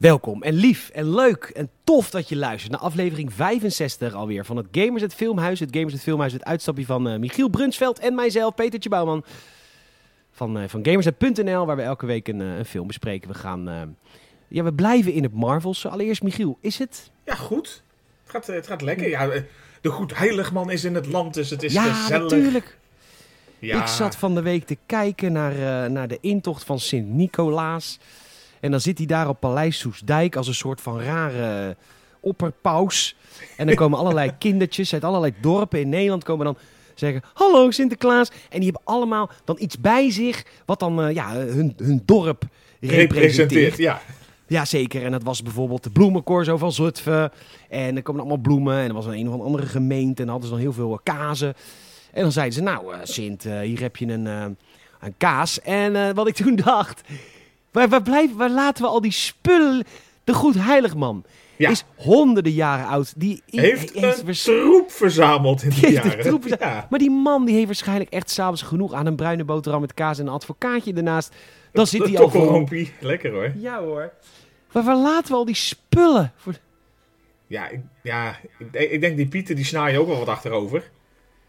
Welkom en lief en leuk en tof dat je luistert naar aflevering 65 alweer van het Gamers het Filmhuis. Het Gamers het Filmhuis, het uitstapje van eh, Michiel Brunsveld en mijzelf, Petertje Bouwman. Van, eh van Gamersnet.nl, waar we elke week een, eh, een film bespreken. We gaan, ja, we blijven in het Marvels. Allereerst Michiel, is het? Ja, goed. Het gaat, het gaat lekker. Ja, de goed heiligman is in het land, dus het is ja, gezellig. natuurlijk. Ja, Ik zat van de week te kijken naar, naar de intocht van Sint-Nicolaas. En dan zit hij daar op Paleis Soesdijk als een soort van rare opperpaus. En dan komen allerlei kindertjes uit allerlei dorpen in Nederland komen dan zeggen... Hallo Sinterklaas. En die hebben allemaal dan iets bij zich wat dan eh, ja, hun, hun dorp representeert. representeert. Ja. Ja, zeker. En dat was bijvoorbeeld de bloemencorso van Zutphen. En er komen allemaal bloemen. En er was een, een of andere gemeente. En dan hadden ze dan heel veel eh, kazen. En dan zeiden ze, nou eh, Sint, eh, hier heb je een, eh, een kaas. En eh, wat ik toen dacht, waar, waar, blijven, waar laten we al die spullen... De goed heiligman Ja. is honderden jaren oud. Die Heeft een vers- troep verzameld in Die jaren. troep verzameld. Ja. Maar die man die heeft waarschijnlijk echt s'avonds genoeg aan een bruine boterham met kaas en een advocaatje ernaast. Dan zit hij al vol. tokkelrompie. Lekker hoor. Ja hoor. Maar waar laten we al die spullen? Voor... Ja, ik, ja ik, ik denk die Pieter die snaar je ook wel wat achterover.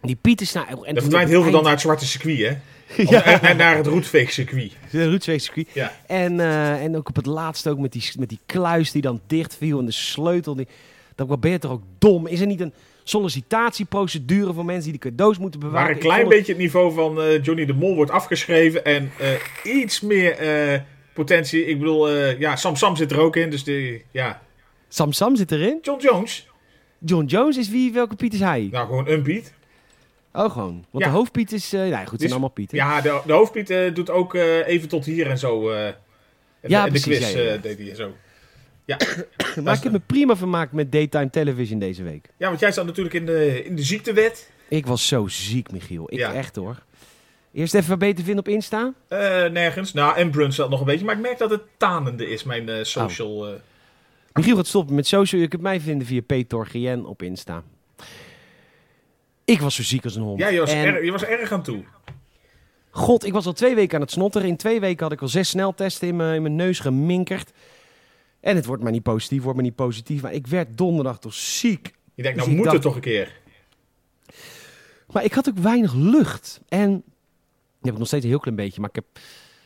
Die Pieter Snijder. En Er verdwijnt heel veel dan naar het zwarte circuit, hè? Ja. En, en naar het roetveeg circuit. de Roetsweegcircuit. Ja. En, eh, en ook op het laatste ook met die, met die kluis die dan dicht viel en de sleutel. Die, dat wat ben je toch ook dom? Is er niet een sollicitatieprocedure voor mensen die de cadeaus moeten bewaren? Waar een klein vond het- beetje het niveau van eh, Johnny de Mol wordt afgeschreven. En eh, iets meer potentie. Ik bedoel, ja, Sam Sam zit er ook in. Dus die, ja. Sam Sam zit erin. John Jones. John Jones is wie? Welke Piet is hij? Nou, gewoon een Piet. Oh, gewoon. Want Ja. de hoofdpiet is... eh nou ja, goed, het zijn Dus- allemaal Pieten. Ja, de, de hoofdpiet eh, doet ook eh, even tot hier en zo. en, Ja, de precies, quiz ja, ja. deed hij en zo. maar ik heb me prima vermaakt met Daytime Television deze week. Ja, want jij zat natuurlijk in de, in de ziektewet. Ik was zo ziek, Michiel. Ik Ja. echt hoor. Eerst even wat beter vinden op Insta. Nergens. Nou, en Bruns zat nog een beetje. Maar ik merk dat het tanende is, mijn social... eh, Michiel gaat stoppen met social. Je kunt mij vinden via Peter op Insta. Ik was zo ziek als een hond. Ja, je was, En erg, je was erg aan toe. God, ik was al twee weken aan het snotteren. In twee weken had ik al zes sneltesten in mijn, in mijn neus geminkerd. En het wordt maar niet positief, wordt maar niet positief. Maar ik werd donderdag toch ziek. Je denkt, Dus nou ik moet dacht- het toch een keer. Maar ik had ook weinig lucht. En die heb ik nog steeds een heel klein beetje. Maar ik heb,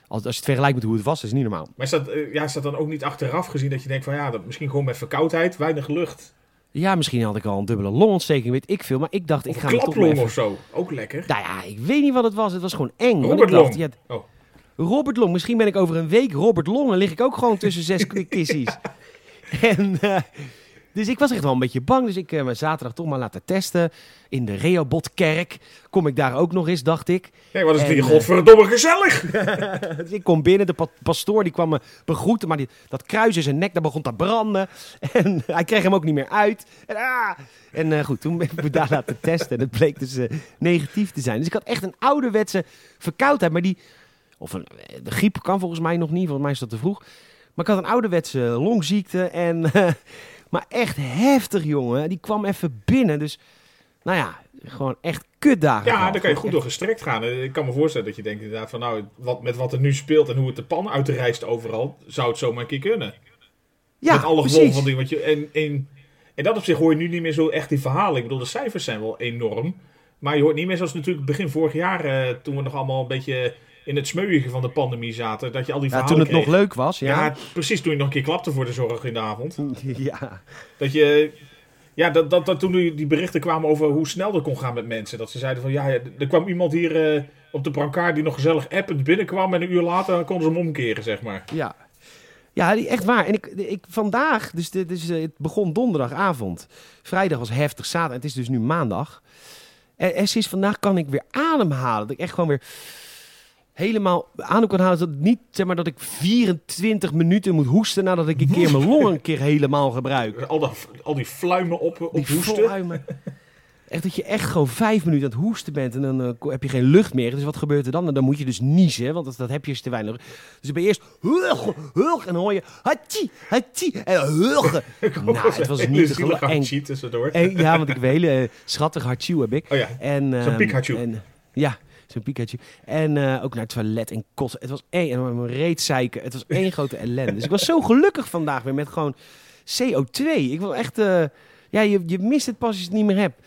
als, als je het vergelijkt met hoe het was, is het niet normaal. Maar is dat, eh, ja, is dat dan ook niet achteraf gezien dat je denkt van ja, dat misschien gewoon met verkoudheid, weinig lucht. Ja, misschien had ik al een dubbele longontsteking, weet ik veel. Maar ik dacht, ik ga me toch even... of zo. Ook lekker. Nou ja, ik weet niet wat het was. Het was gewoon eng. want Robert ik dacht, Long. ja, Oh. Robert Long. Misschien ben ik over een week Robert Long. Dan lig ik ook gewoon tussen zes kissies. En, eh, dus ik was echt wel een beetje bang. Dus ik heb me zaterdag toch maar laten testen. In de Rehoboth-kerk. Kom ik daar ook nog eens, dacht ik. Nee, wat is het hier eh, godverdomme gezellig. Dus ik kom binnen, de pa- pastoor die kwam me begroeten, maar die, dat kruis in zijn nek, dat begon te branden. En hij kreeg hem ook niet meer uit. En, ah! en eh, goed, toen ben ik me daar laten testen en het bleek dus eh, negatief te zijn. Dus ik had echt een ouderwetse verkoudheid, maar die... Of een, eh, de griep kan volgens mij nog niet, volgens mij is dat te vroeg. Maar ik had een ouderwetse longziekte en... eh, maar echt heftig, jongen. Die kwam even binnen, dus... Nou ja, gewoon echt kutdagen. Ja, daar kan je goed door gestrekt gaan. Eh, Ik kan me voorstellen dat je denkt inderdaad van nou, wat, met wat er nu speelt en hoe het de pan uitrijst overal, zou het zomaar een keer kunnen. Ja, met alle precies. van dingen. Wat je, en, en, en dat op zich hoor je nu niet meer zo echt die verhalen. Ik bedoel, de cijfers zijn wel enorm. Maar je hoort niet meer zoals natuurlijk begin vorig jaar, eh, toen we nog allemaal een beetje in het smeuïge van de pandemie zaten, dat je al die Ja, verhalen toen het nog leuk was, Ja. ja. precies. Toen je nog een keer klapte voor de zorg in de avond. Ja, Dat je... Ja, dat, dat, dat toen die berichten kwamen over hoe snel dat kon gaan met mensen. Dat ze zeiden van, ja, ja, er kwam iemand hier eh, op de brancard die nog gezellig append binnenkwam. En een uur later konden ze hem omkeren, zeg maar. ja. Ja, die- echt waar. En ik, ik vandaag, dus, dit is, eh, het begon donderdagavond. Vrijdag was heftig, zaterdag. Het is dus nu maandag. En, en sinds vandaag kan ik weer ademhalen. Dat ik echt gewoon weer helemaal adem kan halen. Dat niet, zeg maar, dat ik 24 minuten moet hoesten nadat ik een keer mijn longen een keer helemaal gebruik. Al, dat, al die fluimen op, op Die hoesten. fluimen. Echt dat je echt gewoon vijf minuten aan het hoesten bent en dan eh, heb je geen lucht meer. Dus wat gebeurt er dan? En dan moet je dus niezen, want dat, dat heb je te weinig. Dus dan ben je eerst hug, hug, en dan hoor je hattie, hattie, en hug. Nou, het was niet te geloven. En- tussendoor. en- Ja, want ik heb een hele eh, schattig hartje heb ik. Oh ja, En, Zo'n ehm, en- Ja, Zo'n Pikachu. En eh, ook naar het toilet en kotsen. Het was één, en mijn reet zeiken. Het was één grote ellende. Dus ik was zo gelukkig vandaag weer met gewoon CO2. Ik wil echt, eh, ja, je, je mist het pas als je het niet meer hebt.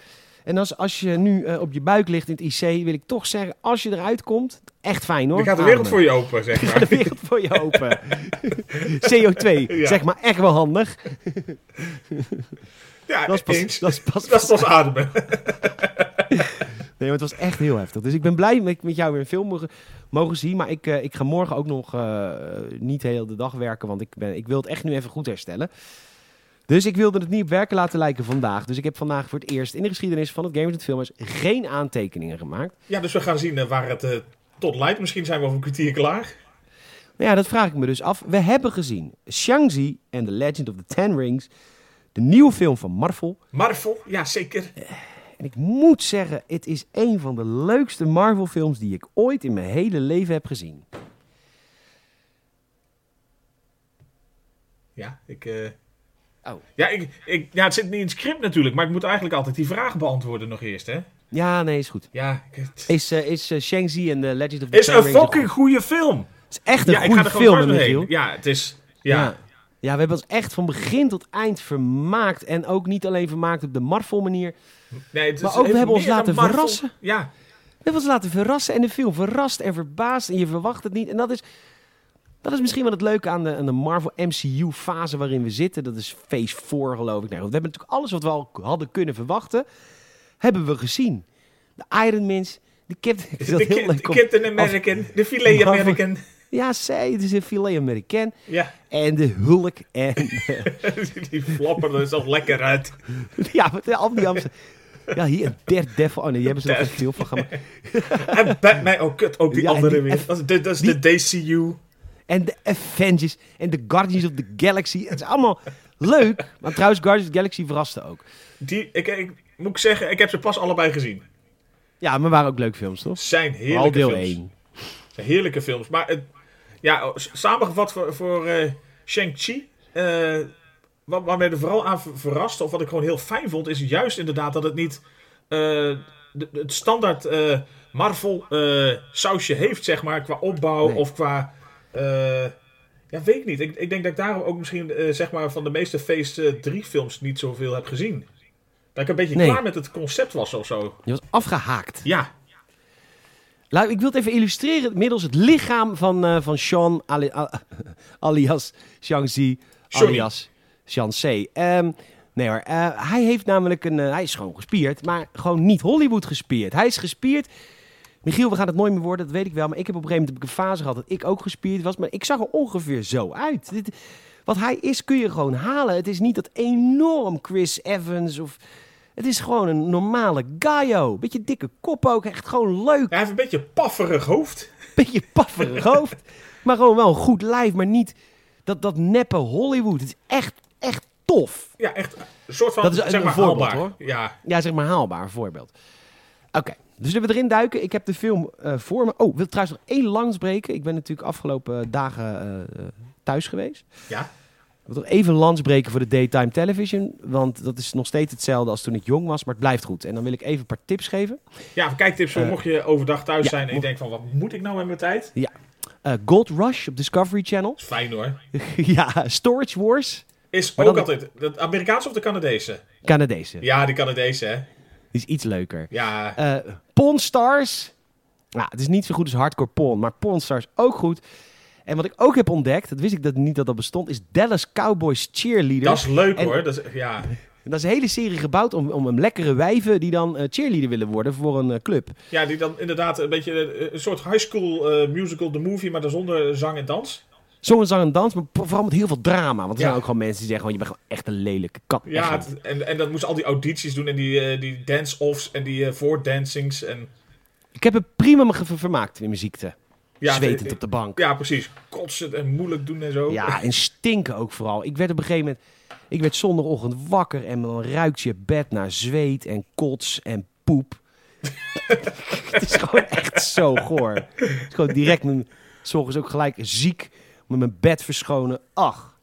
En als, als je nu eh, op je buik ligt in het IC, wil ik toch zeggen, als je eruit komt, echt fijn hoor. Dan gaat de wereld voor je open, zeg Dan maar. gaat de wereld voor je open. CO2, Ja. zeg maar echt wel handig. Ja, Dat is pas, eens. dat is pas, Dat is pas ademen. Nee, maar het was echt heel heftig. Dus ik ben blij met, met jou weer een film mogen, mogen zien. Maar ik, eh, ik ga morgen ook nog eh, niet de hele dag werken. Want ik, ben, ik wil het echt nu even goed herstellen. Dus ik wilde het niet op werken laten lijken vandaag. Dus ik heb vandaag voor het eerst in de geschiedenis van het Gamers het Filmers geen aantekeningen gemaakt. Ja, dus we gaan zien eh, waar het tot leidt. Misschien zijn we over een kwartier klaar. Nou ja, dat vraag ik me dus af. We hebben gezien Shang-Chi and the Legend of the Ten Rings. De nieuwe film van Marvel. Marvel, ja zeker. En ik moet zeggen, het is een van de leukste Marvel films die ik ooit in mijn hele leven heb gezien. Ja, ik... eh, Oh. Ja, ik, ik, ja, het zit niet in het script natuurlijk, maar ik moet eigenlijk altijd die vragen beantwoorden nog eerst, hè? Ja, nee, is goed. Ja, ik- het Is, eh, is eh, Shang-Chi en The Legend of the is een fucking goede film. Het is echt een Ja, ik ga goede er film, doorheen. Ja, het is... Ja. ja. Ja, we hebben ons echt van begin tot eind vermaakt. En ook niet alleen vermaakt op de Marvel manier. Nee, het Maar is ook, we hebben ons laten Marvel. verrassen. Ja, We hebben ons laten verrassen en de film verrast en verbaasd. En je verwacht het niet. En dat is, dat is misschien wel het leuke aan de, aan de Marvel MCU fase waarin we zitten. Dat is phase 4 geloof ik. Nou, we hebben natuurlijk alles wat we al hadden kunnen verwachten. Hebben we gezien. De Iron Mans. De Captain... De, heel leuk om- Captain American, de Filet. American. Ja, zij. Het is een filet American. Ja, En de Hulk. En die flappen er zo lekker uit. ja, met al die Amster- Ja, hier Daredevil. Oh nee, die hebben ze nog een veel van gemaakt. En Batman, oh kut, ook die Ja, andere weer. Dat is, de- dat is de DCU. En de Avengers. En de Guardians of the Galaxy. Het is allemaal leuk. Maar trouwens, Guardians of the Galaxy verraste ook. Die, ik, ik moet ik zeggen, ik heb ze pas allebei gezien. Ja, maar waren ook leuke films, toch? Zijn Al heerlijke deel films. 1. Zijn heerlijke films. Maar het, ja, samengevat voor, voor eh, Shang-Chi. eh, wat, wat mij er vooral aan ver- verraste, of wat ik gewoon heel fijn vond, is juist inderdaad dat het niet eh, de- het standaard eh, Marvel eh, sausje heeft, zeg maar, qua opbouw Nee. of qua. ja, weet ik niet. Ik, ik denk dat ik daarom ook misschien, zeg maar, van de meeste Phase 3 films niet zoveel heb gezien. Dat ik een beetje Nee. klaar met het concept was of zo. Die was afgehaakt. Ja, Laat, ik wil het even illustreren middels het lichaam van, van Sean ali- alias Shang-Chi alias Shang-Chi. Ehm, nee hoor, eh, hij heeft namelijk een... eh, hij is gewoon gespierd, maar gewoon niet Hollywood gespierd. Hij is gespierd... Michiel, we gaan het nooit meer worden, dat weet ik wel. Maar ik heb op een gegeven moment een fase gehad dat ik ook gespierd was. Maar ik zag er ongeveer zo uit. Dit, wat hij is kun je gewoon halen. Het is niet dat enorm Chris Evans of... Het is gewoon een normale Gaio. Beetje dikke kop ook. Echt gewoon leuk. hij heeft een beetje pafferig hoofd. Beetje pafferig hoofd. Maar gewoon wel een goed lijf. Maar niet dat, dat neppe Hollywood. Het is echt, echt tof. Ja, echt een soort van, Dat is zeg een maar, voorbeeld, haalbaar. hoor. Ja, Ja, zeg maar haalbaar voorbeeld. Oké, dus zullen we erin duiken? Ik heb de film eh, voor me. Oh, ik wil trouwens nog één langsbreken. Ik ben natuurlijk afgelopen dagen eh, eh, thuis geweest. ja. Ik wil even landsbreken voor de daytime television. Want dat is nog steeds hetzelfde als toen ik jong was. Maar het blijft goed. En dan wil ik even een paar tips geven. Ja, kijktips voor Eh, mocht je overdag thuis ja, zijn en je denkt van, wat moet ik nou met mijn tijd? Eh, Gold Rush op Discovery Channel. Is fijn hoor. ja, Storage Wars. Is Maar ook dan- altijd, de Amerikaanse of de Canadese? Canadese. Ja, die Canadese hè. Die is iets leuker. Ja, Eh Pawn Stars. Nou, het is niet zo goed als Hardcore Pawn, maar Pawn Stars ook goed. En wat ik ook heb ontdekt, dat wist ik dat niet dat dat bestond, is Dallas Cowboys Cheerleader. dat is leuk en- hoor. Dat is, ja. Dat is een hele serie gebouwd om, om een lekkere wijven die dan eh, cheerleader willen worden voor een eh, club. ja, die dan inderdaad een beetje eh, een soort high school eh, musical, de movie, maar dan zonder zang en dans. Zongen, zang en dans, maar vooral met heel veel drama. Want er Ja. zijn ook gewoon mensen die zeggen, gewoon, je bent gewoon echt een lelijke kat. Ja, het- en, en dat moesten al die audities doen en die, eh, die dance-offs en die eh voordancings. En, Ik heb het prima me vermaakt in mijn ziekte. ja, Zwetend het- op de bank. Ja, precies. Kotsen en moeilijk doen en zo. Ja, en stinken ook vooral. Ik werd op een gegeven moment... Ik werd zondagochtend wakker en dan ruikt je bed naar zweet en kots en poep. het is gewoon echt zo goor. Het is gewoon direct mijn... S ochtends ook gelijk ziek met mijn bed verschonen. Ach.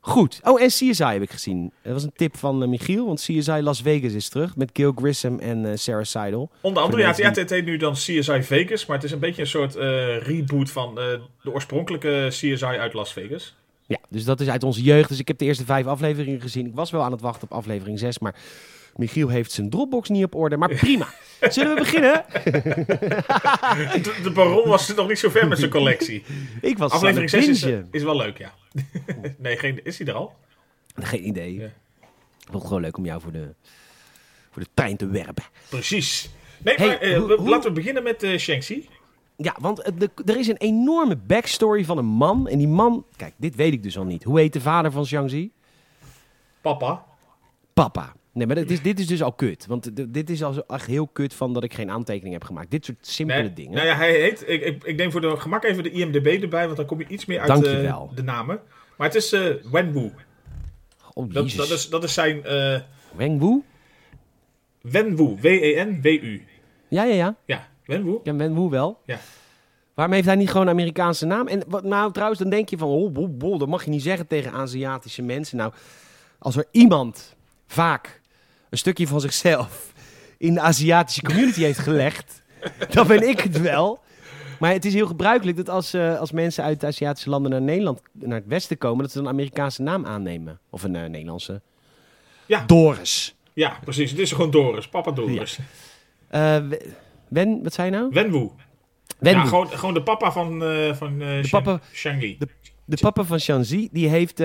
Goed. Oh, en CSI heb ik gezien. Dat was een tip van eh, Michiel, want CSI Las Vegas is terug met Gil Grissom en eh, Sarah Seidel. Onder andere, ja, het, ja, het heet nu dan CSI Vegas, maar het is een beetje een soort eh, reboot van de oorspronkelijke CSI uit Las Vegas. Ja, dus dat is uit onze jeugd. Dus ik heb de eerste vijf afleveringen gezien. Ik was wel aan het wachten op aflevering 6, maar Michiel heeft zijn Dropbox niet op orde. Maar prima. Zullen we beginnen? De, de Baron was nog niet zo ver met zijn collectie. Ik was Aflevering aan het 6 is, is wel leuk, ja. nee, geen, is hij er al? Geen idee. Ja. Ik vond het gewoon leuk om jou voor de, voor de trein te werpen. Precies. Nee, Hey, maar eh, hoe- we- hoe- laten we beginnen met Shang-Chi. Ja, want eh, de- er is een enorme backstory van een man. En die man, kijk, dit weet ik dus al niet. Hoe heet de vader van Shang-Chi? Papa. Papa. Nee, maar dit is, dit is dus al kut. Want dit is al zo echt heel kut van dat ik geen aantekening heb gemaakt. Dit soort simpele Nee, dingen. Nou ja, hij heet. Ik, ik, ik neem voor de gemak even de IMDb erbij, want dan kom je iets meer uit eh, de namen. Maar het is eh Wenwu. oh, Dat, is, dat is zijn eh Weng Wu? Wenwu. W-E-N-W-U. Ja, ja, ja. Ja, Wenwu. Ik ken Wen Wu wel. Ja. Waarom heeft hij niet gewoon een Amerikaanse naam? En wat, nou, trouwens, dan denk je van, oh, oh, dat mag je niet zeggen tegen Aziatische mensen. Nou, als er iemand vaak een stukje van zichzelf in de Aziatische community heeft gelegd, dan ben ik het wel. Maar het is heel gebruikelijk dat als, eh, als mensen uit Aziatische landen naar Nederland, naar het westen komen, dat ze dan een Amerikaanse naam aannemen. Of een eh, Nederlandse. Ja. Doris. Ja, precies. Het is gewoon Doris. Papa Doris. Eh, We- Wen, wat zei je nou? Wenwu. Ja, gewoon, gewoon de papa van, van Shang- papa- Shang-Chi. de- De papa van Shanzi, die heeft,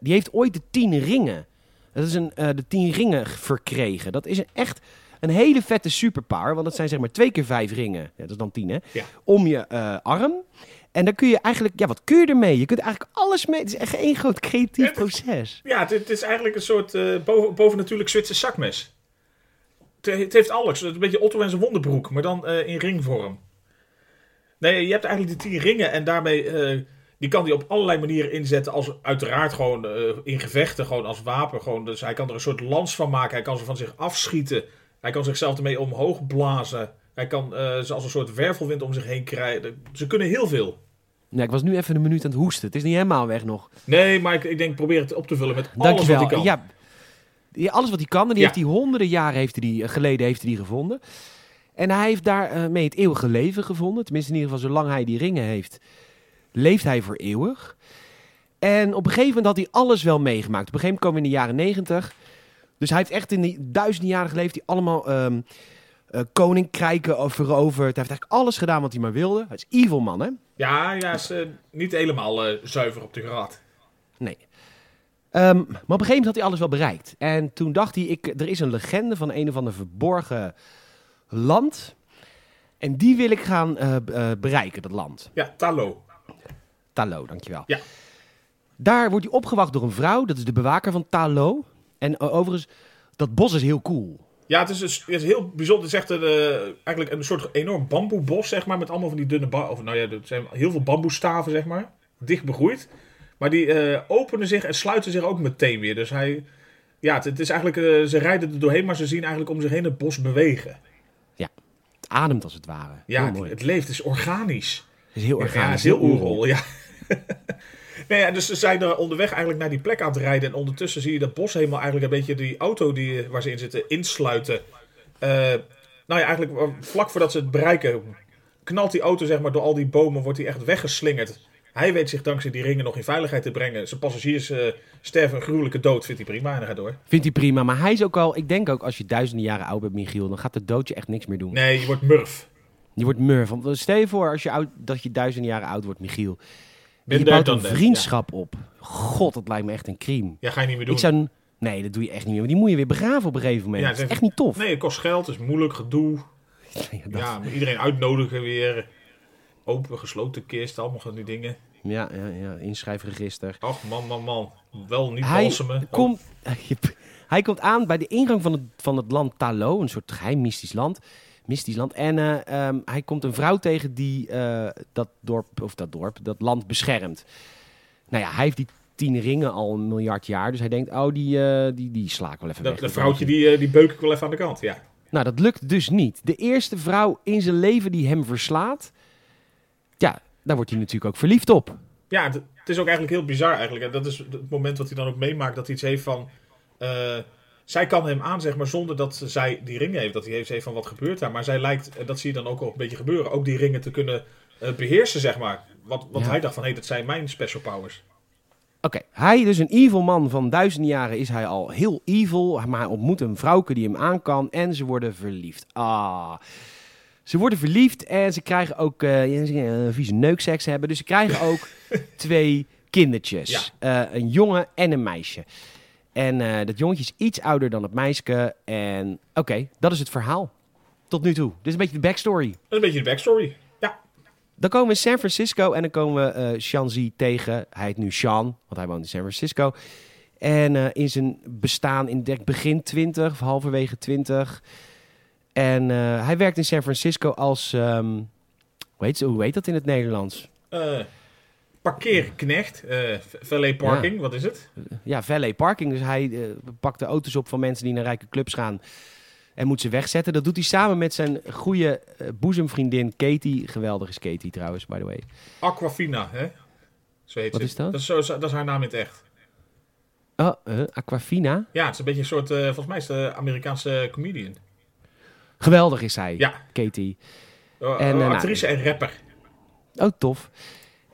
die heeft ooit de tien ringen. Dat is een, eh, de tien ringen verkregen. Dat is een, echt een hele vette superpower. Want dat zijn zeg maar twee keer vijf ringen. Ja, dat is dan tien, hè? Ja. Om je eh, arm. En dan kun je eigenlijk... Ja, wat kun je ermee? Je kunt eigenlijk alles mee. Het is echt één groot creatief Het- proces. Ja, het, het is eigenlijk een soort eh boven, bovennatuurlijk Zwitser zakmes. Het, het heeft alles. Het is een beetje Otto en zijn wonderbroek, maar dan in ringvorm. Nee, je hebt eigenlijk die tien ringen en daarmee... die kan hij op allerlei manieren inzetten. Als uiteraard gewoon eh, in gevechten, gewoon als wapen. Gewoon, dus hij kan er een soort lans van maken. Hij kan ze van zich afschieten. Hij kan zichzelf ermee omhoog blazen. Hij kan eh, ze als een soort wervelwind om zich heen krijgen. Ze kunnen heel veel. Ja, ik was nu even een minuut aan het hoesten. Het is niet helemaal weg nog. Nee, maar ik, ik denk probeer het op te vullen met alles Dankjewel. wat hij kan. Ja, ja, alles wat hij kan. En die Ja. heeft hij honderden jaren heeft hij die, eh, geleden heeft hij die gevonden. En hij heeft daar eh, mee het eeuwige leven gevonden. Tenminste, in ieder geval zolang hij die ringen heeft, leeft hij voor eeuwig. En op een gegeven moment had hij alles wel meegemaakt. Op een gegeven moment komen we in de jaren negentig. Dus hij heeft echt in die duizenden jaren geleefd. Die allemaal ehm eh, koninkrijken veroverd. Hij heeft eigenlijk alles gedaan wat hij maar wilde. Hij is evil man, hè? Ja, ja, is eh, niet helemaal eh, zuiver op de graad. Nee. Ehm, maar op een gegeven moment had hij alles wel bereikt. En toen dacht hij, ik, er is een legende van een of ander verborgen land. En die wil ik gaan bereiken, dat land. Ja, Talo. Talo, dankjewel. Ja. Daar wordt hij opgewacht door een vrouw, dat is de bewaker van Talo. En eh, overigens, dat bos is heel cool. Ja, het is, dus- het is heel bijzonder. Het is echt een, eh, eigenlijk een soort enorm bamboebos, zeg maar. Met allemaal van die dunne... Of, nou ja, er zijn heel veel bamboestaven, zeg maar. Dicht begroeid. Maar die eh, openen zich en sluiten zich ook meteen weer. Dus hij... Ja, het, het is eigenlijk... ze rijden er doorheen, maar ze zien eigenlijk om zich heen het bos bewegen. Het ademt als het ware. Ja, het, leeft, het is organisch. Het is heel Ja, organisch. het is heel oerol, ja. Nee, ja, dus ze zijn er onderweg eigenlijk naar die plek aan het rijden. En ondertussen zie je dat bos helemaal eigenlijk een beetje die auto die, waar ze in zitten insluiten. Eh, nou ja, eigenlijk eh, vlak voordat ze het bereiken, knalt die auto zeg maar door al die bomen, wordt hij echt weggeslingerd. Hij weet zich dankzij die ringen nog in veiligheid te brengen. Zijn passagiers eh, sterven een gruwelijke dood, vindt hij prima en hij gaat door. Vindt hij prima, maar hij is ook al... Ik denk ook, als je duizenden jaren oud bent, Michiel, dan gaat de dood je echt niks meer doen. Nee, je wordt murf. Je wordt mur. van. Stel je voor als je oud, dat je duizenden jaren oud wordt, Michiel. En je bouwt een vriendschap op. God, dat lijkt me echt een crime. Ja, ga je niet meer doen. Ik zou... Nee, dat doe je echt niet meer. Die moet je weer begraven op een gegeven moment. Ja, dat is echt niet tof. Nee, het kost geld, het is moeilijk, gedoe. Ja, dat- Ja, maar iedereen uitnodigen weer. Open, gesloten kist, allemaal van die dingen. ja, ja, ja, inschrijfregister. Ach, man, man, man. Wel niet Hij balsemen. Oh, komt, hij komt aan bij de ingang van het, van het land Talo, een soort geheim mystisch land. Mystisch land. En eh, ehm, hij komt een vrouw tegen die eh, dat dorp, of dat dorp, dat land beschermt. Nou ja, hij heeft die tien ringen al een miljard jaar. Dus hij denkt, oh, die, eh, die, die sla ik wel even Dat, weg. dat vrouwtje, die, die beuk ik wel even aan de kant, ja. Nou, dat lukt dus niet. De eerste vrouw in zijn leven die hem verslaat, ja, daar wordt hij natuurlijk ook verliefd op. Ja, het is ook eigenlijk heel bizar eigenlijk. En dat is het moment dat hij dan ook meemaakt dat hij iets heeft van... zij kan hem aan, zeg maar, zonder dat zij die ringen heeft. Dat hij heeft, van wat gebeurt daar. Maar zij lijkt, en dat zie je dan ook al een beetje gebeuren, ook die ringen te kunnen eh, beheersen, zeg maar. Wat, wat Ja. hij dacht van, hé, dat zijn mijn special powers. Oké, hij, dus een evil man van duizenden jaren, is hij al heel evil. Maar hij ontmoet een vrouwke die hem aan kan en ze worden verliefd. Ah. Ze worden verliefd en ze krijgen ook eh, eh, vieze neukseks hebben. Dus ze krijgen ook twee kindertjes. Eh, een jongen en een meisje. En eh, dat jongetje is iets ouder dan het meisje. En oké, dat is het verhaal. Tot nu toe. Dit is een beetje de backstory. Dat is een beetje de backstory. Ja, Dan komen we in San Francisco en dan komen we eh Shanzi tegen. Hij heet nu Sean, want hij woont in San Francisco. En eh, in zijn bestaan in denk, begin 20 of halverwege 20. En hij werkt in San Francisco als. ehm, hoe, heet, hoe heet dat in het Nederlands? Parkeerknecht, eh valet parking, wat is het? Ja, valet parking. Dus hij eh, pakt de auto's op van mensen die naar rijke clubs gaan. En moet ze wegzetten. Dat doet hij samen met zijn goede eh, boezemvriendin Katie. Geweldig is Katie trouwens, by the way. Aquafina, hè? Zo heet Wat ze. is dat? Dat is, zo, dat is haar naam in het echt. Oh, eh, Aquafina. Ja, het is een beetje een soort, volgens mij is het een Amerikaanse comedian. Geweldig is hij, Ja, Katie. Eh, En, eh, nou, actrice en rapper. Oh, tof.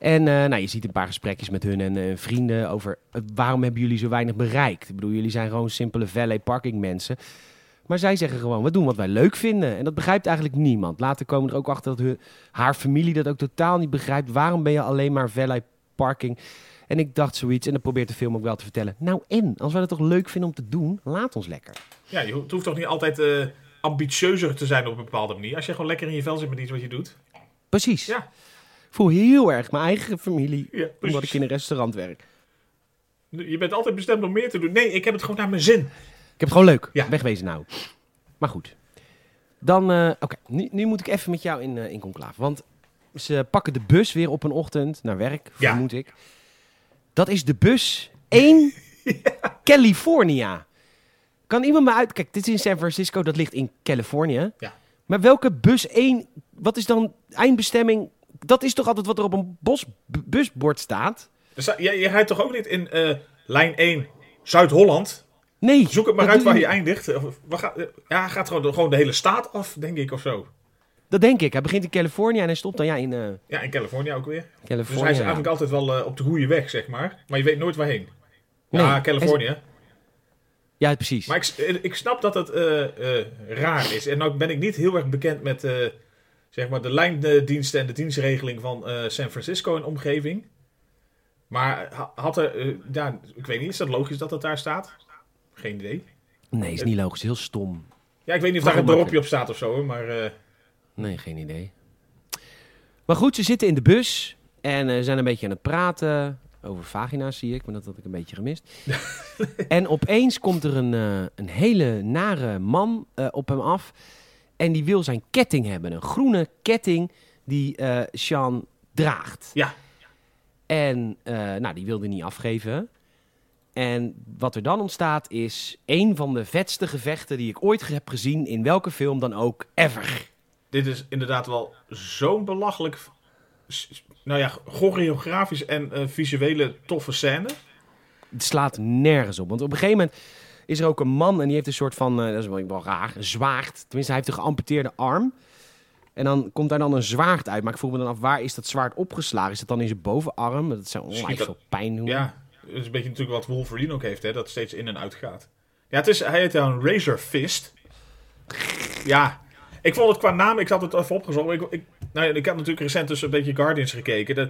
En eh, nou, je ziet een paar gesprekjes met hun en eh, vrienden over eh, waarom hebben jullie zo weinig bereikt. Ik bedoel, jullie zijn gewoon simpele valet parking mensen. Maar zij zeggen gewoon, we doen wat wij leuk vinden. En dat begrijpt eigenlijk niemand. Later komen er ook achter dat hun, haar familie dat ook totaal niet begrijpt. Waarom ben je alleen maar valet parking? En ik dacht zoiets, en dat probeert de film ook wel te vertellen. Nou en, als wij het toch leuk vinden om te doen, laat ons lekker. Ja, je ho- het hoeft toch niet altijd ambitieuzer te zijn op een bepaalde manier. Als je gewoon lekker in je vel zit met iets wat je doet. Precies. Ja. Voel heel erg mijn eigen familie, Ja, omdat ik in een restaurant werk. Je bent altijd bestemd om meer te doen. Nee, ik heb het gewoon naar mijn zin. Ik heb het gewoon leuk. Ja. Wegwezen nou. Maar goed. Dan, eh, oké, nu, nu moet ik even met jou in, eh in conclave. Want ze pakken de bus weer op een ochtend naar werk, Ja. vermoed ik. Dat is de bus 1 California. Kan iemand me uit... Kijk, dit is in San Francisco, dat ligt in Californië. Ja. Maar welke bus 1... Wat is dan eindbestemming? Dat is toch altijd wat er op een bos, busbord staat? Dus, uh, je, je rijdt toch ook niet in eh, lijn 1 Zuid-Holland? Nee. Zoek het maar uit waar je eindigt. Of, waar gaat, ja, hij gaat gewoon, gewoon de hele staat af, denk ik, of zo. Dat denk ik. Hij begint in Californië en hij stopt dan ja, in eh Ja, in Californië ook weer. Dus Californië. hij is ja. eigenlijk altijd wel eh, op de goede weg, zeg maar. Maar je weet nooit waarheen. Nee, Ja, Californië. Ja, precies. Maar ik, ik snap dat het eh, eh, raar is. En nou ben ik niet heel erg bekend met eh, zeg maar de lijndiensten en de dienstregeling van eh, San Francisco en omgeving. Maar ha- had er, eh, ja, ik weet niet, is dat logisch dat het daar staat? Geen idee. Nee, is niet logisch. Heel stom. Ja, ik weet niet of daar een dorpje op staat of zo, maar eh, Nee, geen idee. Maar goed, ze zitten in de bus en zijn een beetje aan het praten. Over vagina's zie ik, maar dat had ik een beetje gemist. en opeens komt er een, een hele nare man op hem af. En die wil zijn ketting hebben. Een groene ketting die eh Sean draagt. ja. En eh, nou, die wilde niet afgeven. En wat er dan ontstaat is een van de vetste gevechten die ik ooit heb gezien in welke film dan ook ever. Dit is inderdaad wel zo'n belachelijk, nou ja, choreografisch en eh, visuele toffe scène. Het slaat nergens op. Want op een gegeven moment is er ook een man en die heeft een soort van, eh, dat is wel, wel raar, een zwaard. Tenminste, hij heeft een geamputeerde arm. En dan komt daar dan een zwaard uit. Maar ik vroeg me dan af, waar is dat zwaard opgeslagen? Is het dan in zijn bovenarm? Dat zou onwijs dat- veel pijn doen. Ja, dat is een beetje natuurlijk wat Wolverine ook heeft, hè, dat steeds in en uit gaat. Ja, het is, hij heet dan Razor Fist. Ja, ik vond het qua naam, ik had het even opgezocht. Ik, ik, nou ja, ik had natuurlijk recent dus een beetje Guardians gekeken. Dat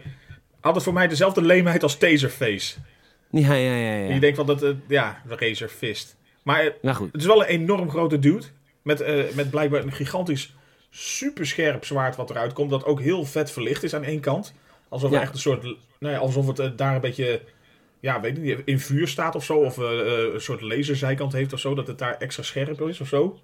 had het voor mij dezelfde leemheid als Taserface. Ja, ja, ja. En ja. je denkt van dat, eh, ja, Razor Fist. Maar eh, Nou goed. het is wel een enorm grote dude. Met, eh, met blijkbaar een gigantisch superscherp zwaard wat eruit komt. Dat ook heel vet verlicht is aan één kant. Alsof Ja. echt een soort. Nou ja, alsof het eh, daar een beetje. Ja, weet niet. In vuur staat of zo. Of een soort laserzijkant heeft of zo. Dat het daar extra scherp is of zo.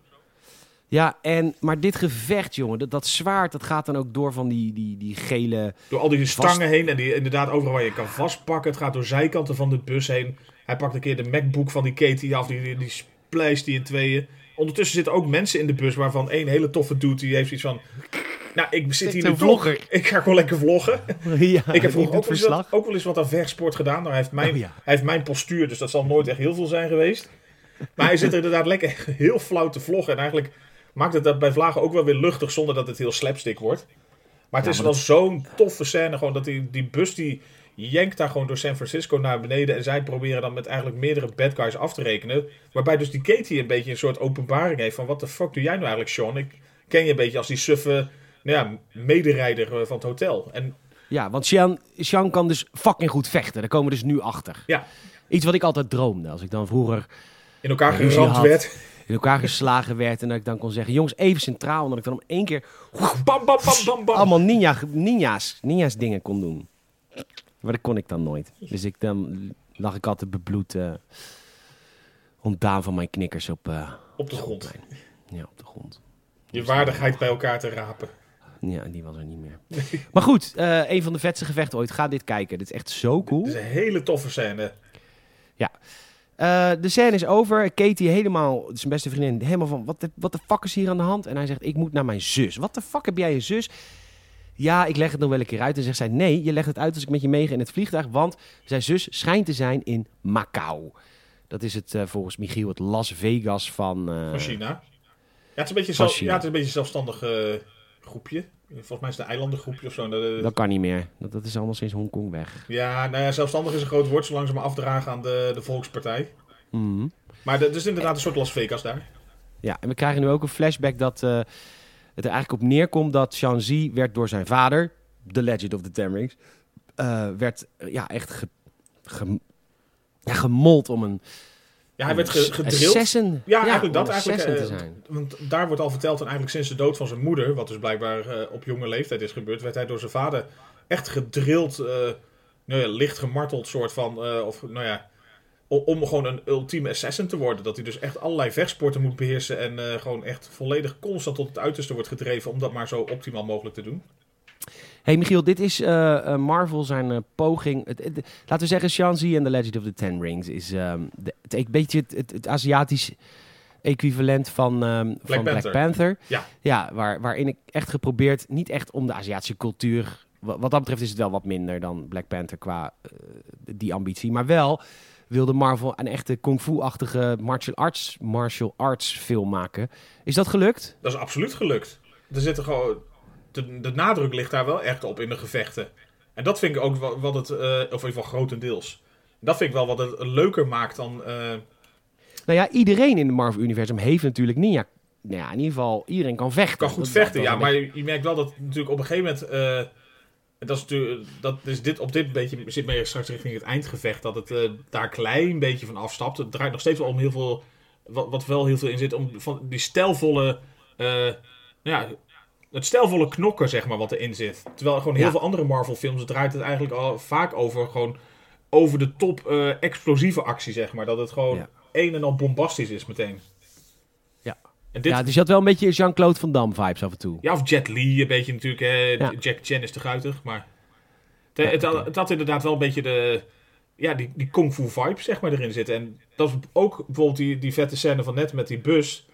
Ja, en, maar dit gevecht, jongen, dat, dat zwaard, dat gaat dan ook door van die, die, die gele... Door al die Vast- stangen heen. En die inderdaad overal waar je kan vastpakken. Het gaat door zijkanten van de bus heen. Hij pakt een keer de MacBook van die Katie af. Die, die, die splijst die in tweeën. Ondertussen zitten ook mensen in de bus. Waarvan één hele toffe dude. Die heeft iets van. Nou, ik zit hier nu vlogger. Ik ga gewoon lekker vloggen. ja, Ik heb vroeger doet ook wel, eens verslag. wat, ook wel eens wat aan vechtsport gedaan. Nou, hij, heeft mijn, Oh, ja. hij heeft mijn postuur, dus dat zal nooit echt heel veel zijn geweest. Maar hij zit er inderdaad lekker heel flauw te vloggen. En eigenlijk maakt het dat bij Vlagen ook wel weer luchtig zonder dat het heel slapstick wordt. Maar het Ja, is wel zo'n toffe scène. Gewoon dat die, die bus die jenkt daar gewoon door San Francisco naar beneden. En zij proberen dan met eigenlijk meerdere bad guys af te rekenen. Waarbij dus die Katie een beetje een soort openbaring heeft van... Wat de fuck doe jij nou eigenlijk, Sean? Ik ken je een beetje als die suffe nou ja, mederijder eh, van het hotel. En Ja, want Sean, Sean kan dus fucking goed vechten. Daar komen we dus nu achter. ja, Iets wat ik altijd droomde. Als ik dan vroeger in elkaar geramd werd. In elkaar geslagen werd. En dat ik dan kon zeggen, jongens, even centraal. En dat ik dan om één keer Bam, bam, bam, bam, bam. allemaal ninja, ninja's, ninja's dingen kon doen. Maar dat kon ik dan nooit. Dus ik, dan lag ik altijd bebloed eh ontdaan van mijn knikkers op, eh, Op de grond. Ja, op de grond. Je waardigheid bij elkaar te rapen. Ja, die was er niet meer. maar goed, eh, een van de vetste gevechten ooit. Ga dit kijken. Dit is echt zo cool. Het is een hele toffe scène. Eh, de scène is over. Katie helemaal, zijn beste vriendin, helemaal van... Wat de, wat de fuck is hier aan de hand? En hij zegt, ik moet naar mijn zus. Wat de fuck heb jij een zus? Ja, ik leg het nog wel een keer uit. En zegt zij, nee, je legt het uit als ik met je meega in het vliegtuig. Want zijn zus schijnt te zijn in Macau. Dat is het, eh, volgens Michiel, het Las Vegas van... eh, Van China. Ja, het is een beetje, zelf, ja, het is een beetje zelfstandig groepje. Volgens mij is het een eilandengroepje of zo. Dat- Dat kan niet meer. Dat, dat is allemaal sinds Hongkong weg. Ja, nou ja, zelfstandig is een groot woord, zolang ze maar afdragen aan de, de Volkspartij. Mhm. Maar dat is inderdaad een soort Las Vegas daar. Ja, en we krijgen nu ook een flashback dat eh, het er eigenlijk op neerkomt dat Shanzi werd door zijn vader, The Legend of the Ten Rings, eh, werd eh, ja, echt ge, ge- ja, gemold om een Ja, hij werd gedrild. Ja, eigenlijk om dat. Eigenlijk, eh, te zijn. Want daar wordt al verteld, en eigenlijk sinds de dood van zijn moeder, wat dus blijkbaar eh, op jonge leeftijd is gebeurd, werd hij door zijn vader echt gedrild, eh, nou ja, licht gemarteld soort van, of nou ja, o- om gewoon een ultieme assassin te worden. Dat hij dus echt allerlei vechtsporten moet beheersen en gewoon echt volledig constant tot het uiterste wordt gedreven om dat maar zo optimaal mogelijk te doen. Hey Michiel, dit is eh, Marvel zijn eh, poging. Het, het- laten we zeggen, Shanzi en The Legend of the Ten Rings is ehm, de- het, een beetje het, het, Aziatisch equivalent van, ehm, van Black Panther. Panther. Ja. Ja, waar, waarin ik echt geprobeerd, niet echt om de Aziatische cultuur. Wat, wat dat betreft is het wel wat minder dan Black Panther qua die ambitie. Maar wel wilde Marvel een echte kung fu-achtige martial arts, martial arts film maken. Is dat gelukt? Dat is absoluut gelukt. Er zitten gewoon, de, de nadruk ligt daar wel echt op in de gevechten. En dat vind ik ook wat het, eh, of in ieder geval grotendeels. Dat vind ik wel wat het leuker maakt dan. eh, Nou ja, iedereen in het Marvel-universum heeft natuurlijk ninja. Nou ja, in ieder geval, iedereen kan vechten. kan goed Dat- vechten, ja. Maar je, je merkt wel dat natuurlijk op een gegeven moment. eh, dat is natuurlijk, dat is dit, op dit beetje zit meer straks richting het eindgevecht. Dat het daar een klein beetje van afstapt. Het draait nog steeds wel om heel veel. Wat, wat wel heel veel in zit. Om van die stijlvolle. nou ja, het stijlvolle knokken, zeg maar, wat erin zit. Terwijl gewoon heel Ja. veel andere Marvel-films draait het eigenlijk al vaak over gewoon over de top eh, explosieve actie, zeg maar. Dat het gewoon Ja. een en al bombastisch is meteen. Ja. En dit, Ja, dus je had wel een beetje Jean-Claude Van Damme vibes af en toe. ja, of Jet Li, een beetje natuurlijk. Hè. Ja. Jack Chan is te guitig, maar... Het, had- het had inderdaad wel een beetje de... Ja, die, die kung fu vibe, zeg maar, erin zitten. En dat is ook bijvoorbeeld die, die vette scène van net met die bus...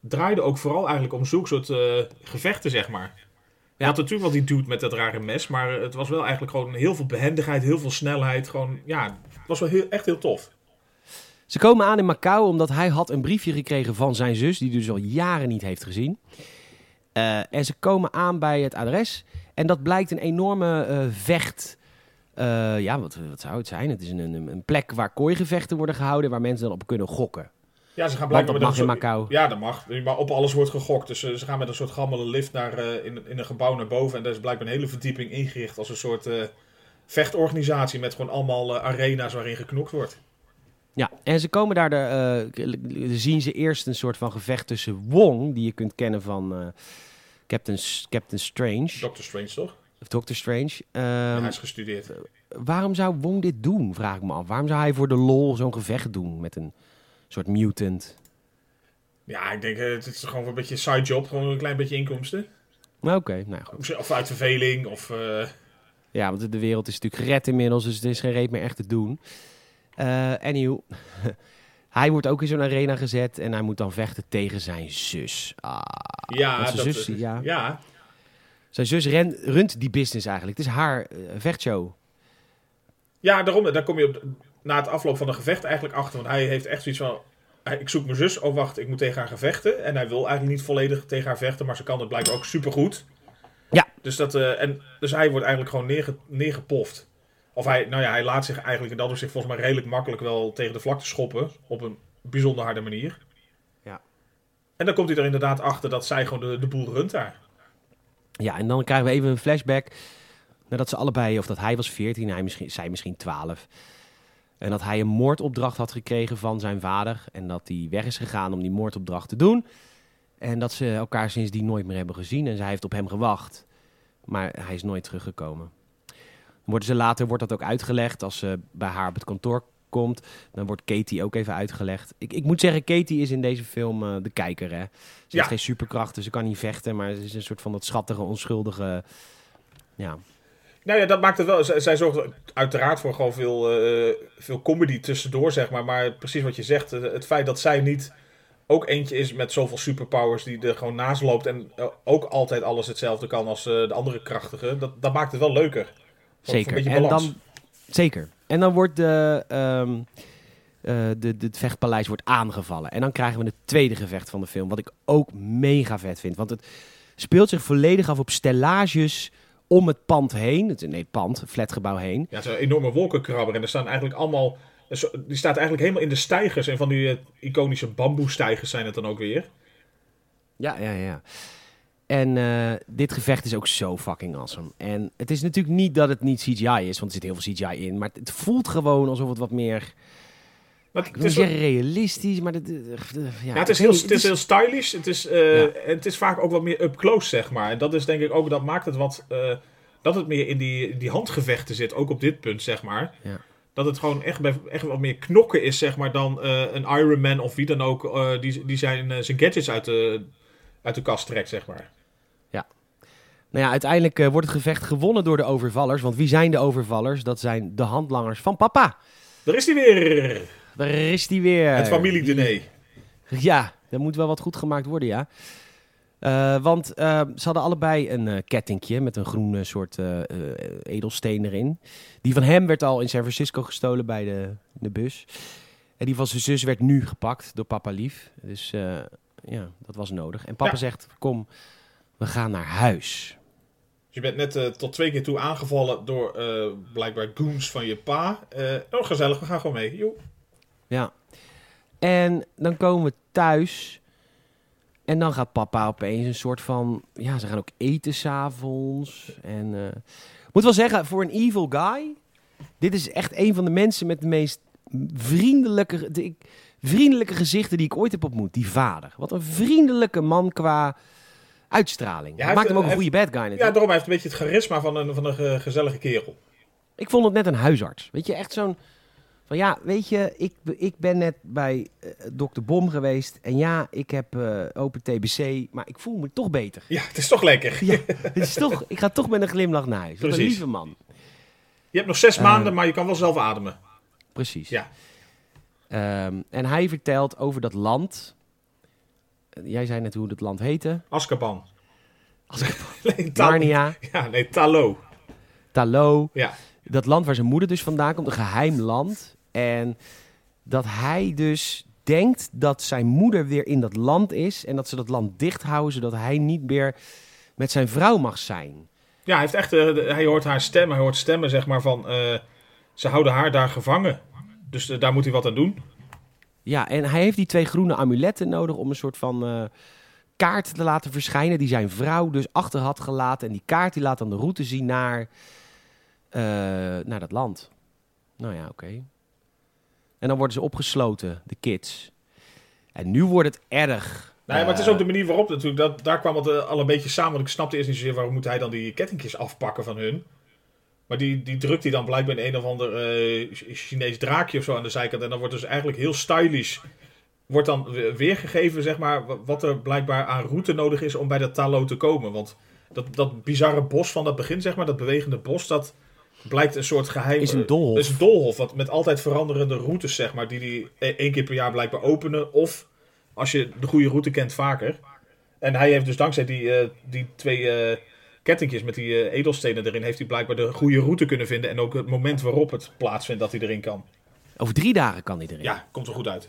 draaide ook vooral eigenlijk om zulke soort eh, gevechten, zeg maar. Je had natuurlijk wel die dude met dat rare mes... maar het was wel eigenlijk gewoon heel veel behendigheid, heel veel snelheid. Gewoon, ja, het was wel heel, echt heel tof. Ze komen aan in Macau omdat hij had een briefje gekregen van zijn zus, die dus al jaren niet heeft gezien. Eh, en ze komen aan bij het adres. En dat blijkt een enorme eh, vecht. ja, wat, wat zou het zijn? Het is een, een, een plek waar kooigevechten worden gehouden, waar mensen dan op kunnen gokken. Ja, ze gaan blijkbaar dat met mag een in Macau. Ja, dat mag. Maar op alles wordt gegokt. Dus eh, ze gaan met een soort gammele lift naar, eh, in, in een gebouw naar boven. En daar is blijkbaar een hele verdieping ingericht als een soort eh, vechtorganisatie. Met gewoon allemaal arena's waarin geknokt wordt. Ja, en ze komen daar, de, zien ze eerst een soort van gevecht tussen Wong, die je kunt kennen van Captain, Captain Strange, Doctor Strange toch? of Doctor Strange. Ehm, Ja, hij is gestudeerd. waarom zou Wong dit doen, vraag ik me af. Waarom zou hij voor de lol zo'n gevecht doen met een soort mutant? Ja, ik denk eh, het is gewoon een beetje een side job. Gewoon een klein beetje inkomsten. Nou, Oké, nou goed. Of uit verveling. Of, eh, Ja, want de- wereld is natuurlijk gered inmiddels, dus er is geen reet meer echt te doen. Anyhow, hij wordt ook in zo'n arena gezet en hij moet dan vechten tegen zijn zus. Ah, ja, zijn dat, zus, eh, ja. ja. Zijn zus ren, runt die business eigenlijk. Het is haar vechtshow. Ja, daarom. Dan kom je op, na het afloop van een gevecht eigenlijk achter. Want hij heeft echt zoiets van... Ik zoek mijn zus. Oh, wacht. Ik moet tegen haar gaan vechten. En hij wil eigenlijk niet volledig tegen haar vechten. Maar ze kan het blijkbaar ook supergoed. Ja. Dus, dat, eh, en, dus hij wordt eigenlijk gewoon neerge, neergepoft. Of hij, nou ja, hij laat zich eigenlijk in dat opzicht volgens mij redelijk makkelijk wel tegen de vlakte schoppen. Op een bijzonder harde manier. Ja. En dan komt hij er inderdaad achter dat zij gewoon de, de boel runt daar. Ja, en dan krijgen we even een flashback. Nadat ze allebei, of dat hij was 14, hij misschien, zij misschien 12. En dat hij een moordopdracht had gekregen van zijn vader. En dat hij weg is gegaan om die moordopdracht te doen. En dat ze elkaar sindsdien nooit meer hebben gezien. En zij heeft op hem gewacht. Maar hij is nooit teruggekomen. Worden ze later wordt dat ook uitgelegd als ze bij haar op het kantoor komt. Dan wordt Katie ook even uitgelegd. Ik, ik moet zeggen, Katie is in deze film eh, de kijker. Hè? Ze Ja. heeft geen superkrachten, ze kan niet vechten. Maar ze is een soort van dat schattige, onschuldige... Ja, Nou ja, dat maakt het wel. Zij, zij zorgt uiteraard voor gewoon veel, eh, veel comedy tussendoor, zeg maar. Maar precies wat je zegt, het feit dat zij niet ook eentje is met zoveel superpowers die er gewoon naast loopt en eh, ook altijd alles hetzelfde kan als eh, de andere krachtigen, dat, dat maakt het wel leuker. Voor- zeker. En dan, zeker. En dan wordt de, ehm, eh, de, de, het vechtpaleis wordt aangevallen. En dan krijgen we het tweede gevecht van de film. Wat ik ook mega vet vind. Want het speelt zich volledig af op stellages om het pand heen. Het, nee, het pand, het flatgebouw heen. Ja, zo'n enorme wolkenkrabber. En er staan eigenlijk allemaal. Die staat eigenlijk helemaal in de stijgers. En van die eh, iconische bamboestijgers zijn het dan ook weer. Ja, ja, ja. En eh, dit gevecht is ook zo fucking awesome. En het is natuurlijk niet dat het niet CGI is, want er zit heel veel CGI in. Maar het voelt gewoon alsof het wat meer, Maar ik het is zeggen realistisch, maar... Het, eh, ja, Ja, het is heel, het is heel stylish. Het is, eh, Ja. en het is vaak ook wat meer up close, zeg maar. En dat is denk ik ook, dat maakt het wat. eh, dat het meer in die, die handgevechten zit, ook op dit punt, zeg maar. Ja. Dat het gewoon echt, bij- echt wat meer knokken is, zeg maar, dan eh, een Iron Man of wie dan ook, eh, die, die zijn, eh, zijn gadgets uit de, uit de kast trekt, zeg maar. Nou ja, uiteindelijk eh, wordt het gevecht gewonnen door de overvallers. Want wie zijn de overvallers? Dat zijn de handlangers van papa. Daar is hij weer! Daar is die weer. Het familiediner. Ja, er moet wel wat goed gemaakt worden, ja. Eh, want eh, ze hadden allebei een eh kettingje met een groene soort edelsteen erin. Die van hem werd al in San Francisco gestolen bij de, de bus. En die van zijn zus werd nu gepakt door papa lief. Dus ja, dat was nodig. En papa Ja. zegt, kom, we gaan naar huis. Dus je bent net tot twee keer toe aangevallen door blijkbaar goons van je pa. Oh, gezellig, we gaan gewoon mee. Joe. Ja. En dan komen we thuis. En dan gaat papa opeens een soort van... Ja, ze gaan ook eten s'avonds. En eh, ik moet wel zeggen, voor een evil guy... Dit is echt een van de mensen met de meest vriendelijke, de, vriendelijke gezichten die ik ooit heb ontmoet. Die vader. Wat een vriendelijke man qua uitstraling. Ja, maakt hem ook een goede bad guy natuurlijk. Ja, daarom hij heeft een beetje het charisma van een, van een ge- gezellige kerel. Ik vond het net een huisarts. Weet je, echt zo'n... Van ja, weet je, ik, ik ben net bij eh, dokter Bom geweest. En ja, ik heb eh, open TBC, maar ik voel me toch beter. Ja, het is toch lekker. Ja, het is toch, ik ga toch met een glimlach naar huis. Wat een Precies. lieve man. Je hebt nog zes Eh. maanden, maar je kan wel zelf ademen. Precies. Ja. Ehm, en hij vertelt over dat land. Jij zei net hoe dat land heette. Azkaban. Azkaban. Narnia, Ja, nee, Talo. Talo. Ja. Dat land waar zijn moeder dus vandaan komt. Een geheim land. En dat hij dus denkt dat zijn moeder weer in dat land is. En dat ze dat land dicht houden, zodat hij niet meer met zijn vrouw mag zijn. Ja, hij, heeft echt, eh, hij hoort haar stem. Hij hoort stemmen, zeg maar, van... eh, ze houden haar daar gevangen. Dus eh, daar moet hij wat aan doen. Ja, en hij heeft die twee groene amuletten nodig om een soort van kaart te laten verschijnen. Die zijn vrouw dus achter had gelaten. En die kaart die laat dan de route zien naar, naar dat land. Nou ja, oké. En dan worden ze opgesloten, de kids. En nu wordt het erg. Nee, maar het is Eh, ook de manier waarop natuurlijk. Dat, daar kwam het eh, al een beetje samen. Want ik snapte eerst niet zozeer waarom moet hij dan die kettingjes afpakken van hun. Maar die, die drukt hij dan blijkbaar in een of ander eh, Chinees draakje of zo aan de zijkant. En dan wordt dus eigenlijk heel stylish. Wordt dan we- weergegeven, zeg maar, wa- wat er blijkbaar aan route nodig is om bij dat Talo te komen. Want dat, dat bizarre bos van dat begin, zeg maar, dat bewegende bos, dat blijkt een soort geheim... Is een doolhof. is een doolhof, wat met altijd veranderende routes, zeg maar, die die e- één keer per jaar blijkbaar openen. Of, als je de goede route kent, vaker. En hij heeft dus dankzij die, eh, die twee eh, kettingjes met die eh, edelstenen erin heeft hij blijkbaar de goede route kunnen vinden. En ook het moment waarop het plaatsvindt dat hij erin kan. Over drie dagen kan hij erin. Ja, komt er goed uit.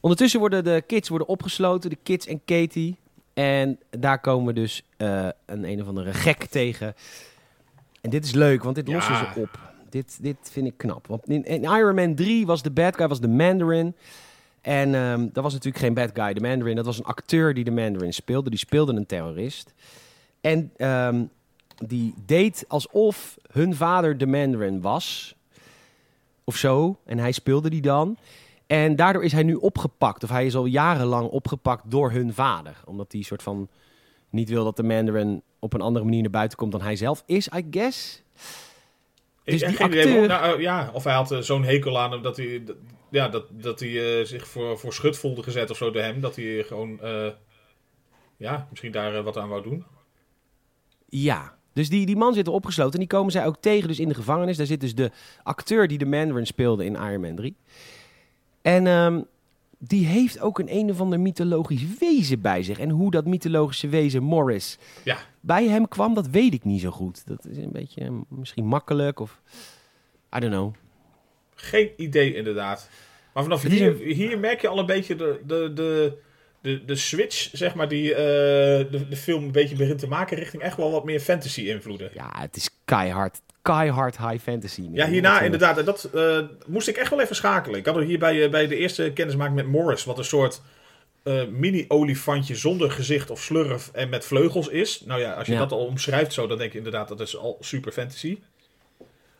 Ondertussen worden de kids worden opgesloten, de kids en Katie. En daar komen we dus een een of andere gek tegen. En dit is leuk, want dit Ja. lossen ze op. Dit, dit vind ik knap. Want in, in Iron Man 3 was de bad guy was de Mandarin. En ehm, dat was natuurlijk geen bad guy, de Mandarin. Dat was een acteur die de Mandarin speelde. Die speelde een terrorist. En ehm, die deed alsof hun vader de Mandarin was. Of zo. En hij speelde die dan. En daardoor is hij nu opgepakt. Of hij is al jarenlang opgepakt door hun vader. Omdat hij soort van niet wil dat de Mandarin op een andere manier naar buiten komt dan hij zelf is, I guess. Dus ik heb die acteur- Nou, ja, of hij had eh, zo'n hekel aan hem dat hij, ja, dat, dat hij eh, zich voor, voor schut voelde gezet of zo door hem. Dat hij gewoon, eh, ja, misschien daar wat aan wou doen. Ja. Dus die, die man zit er opgesloten. En die komen zij ook tegen dus in de gevangenis. Daar zit dus de acteur die de Mandarin speelde in Iron Man 3. En ehm, die heeft ook een een of ander mythologisch wezen bij zich. En hoe dat mythologische wezen Morris Ja. bij hem kwam, dat weet ik niet zo goed. Dat is een beetje eh, misschien makkelijk of... I don't know. Geen idee inderdaad. Maar vanaf hier, hier merk je al een beetje de, de, de, de, de switch, zeg maar, die eh, de, de film een beetje begint te maken richting echt wel wat meer fantasy invloeden. Ja, het is keihard, keihard high fantasy. Ja, hierna inderdaad. en Dat eh, moest ik echt wel even schakelen. Ik had er hier bij, eh, bij de eerste kennismaking met Morris, wat een soort eh, mini-olifantje zonder gezicht of slurf en met vleugels is. Nou ja, als je Ja. dat al omschrijft zo, dan denk je inderdaad dat is al super fantasy.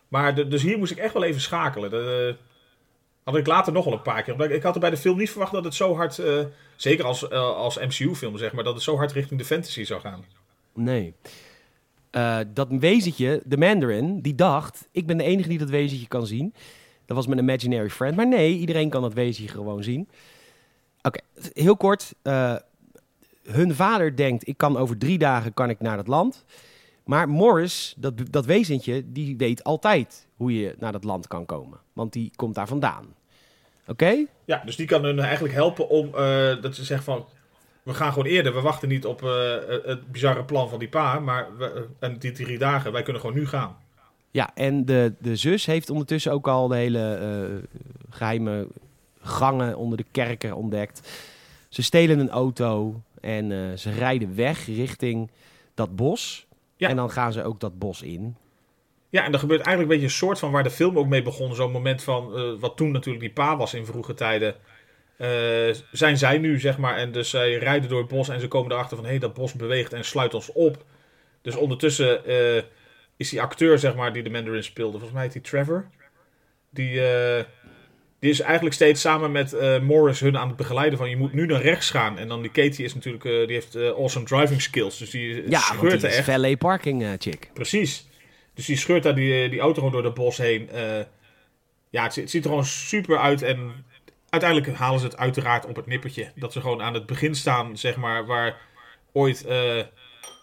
Maar de, dus hier moest ik echt wel even schakelen. De, had ik later nog wel een paar keer. Ik ik had er bij de film niet verwacht dat het zo hard, zeker als, als MCU-film zeg maar, dat het zo hard richting de fantasy zou gaan. Nee. Eh, dat wezentje, de Mandarin, die dacht... ik ben de enige die dat wezentje kan zien. Dat was mijn imaginary friend. Maar nee, iedereen kan dat wezentje gewoon zien. Oké, heel kort. eh, hun vader denkt, ik kan over drie dagen kan ik naar dat land. Maar Morris, dat, dat wezentje, die weet altijd hoe je naar dat land kan komen. Want die komt daar vandaan. Oké? Ja, dus die kan hun eigenlijk helpen om eh, dat ze zeggen van. We gaan gewoon eerder. We wachten niet op eh, het bizarre plan van die pa. Maar we, en die drie dagen. Wij kunnen gewoon nu gaan. Ja, en de, de zus heeft ondertussen ook al de hele eh, geheime gangen onder de kerken ontdekt. Ze stelen een auto en eh, ze rijden weg richting dat bos. Ja. En dan gaan ze ook dat bos in. Ja, en er gebeurt eigenlijk een beetje een soort van waar de film ook mee begon. Zo'n moment van. eh, wat toen natuurlijk die pa was in vroege tijden. Eh, zijn zij nu, zeg maar. En dus zij rijden door het bos. En ze komen erachter van. Hé, hey, dat bos beweegt en sluit ons op. Dus ondertussen eh, is die acteur, zeg maar. Die de Mandarin speelde. Volgens mij heet die Trevor. Die. eh, die is eigenlijk steeds samen met Morris hun aan het begeleiden van je moet nu naar rechts gaan. En dan die Katie is natuurlijk, die heeft awesome driving skills. Dus die Ja, scheurt want er die echt. valet parking chick. Precies. Dus die scheurt daar die, die auto gewoon door het bos heen. Ja, het, het ziet er gewoon super uit. En uiteindelijk halen ze het uiteraard op het nippertje. Dat ze gewoon aan het begin staan, zeg maar, waar ooit eh,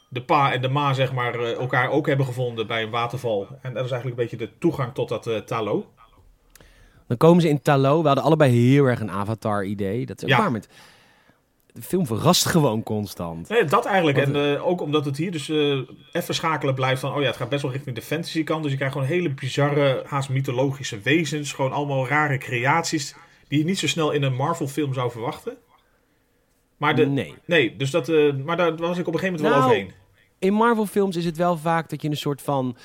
de pa en de ma, zeg maar, eh, elkaar ook hebben gevonden bij een waterval. En dat is eigenlijk een beetje de toegang tot dat eh, talo. Dan komen ze in Talo. We hadden allebei heel erg een Avatar-idee. Dat is Ja. waar met... De film verrast gewoon constant. Nee, dat eigenlijk. Want, en ook omdat het hier dus eh, even schakelen blijft van... oh ja, het gaat best wel richting de fantasy kant. Dus je krijgt gewoon hele bizarre, haast mythologische wezens. Gewoon allemaal rare creaties... die je niet zo snel in een Marvel film zou verwachten. Maar de, Nee. nee, dus dat, eh, maar daar was ik op een gegeven moment wel Nou, overheen. In Marvel-films is het wel vaak dat je een soort van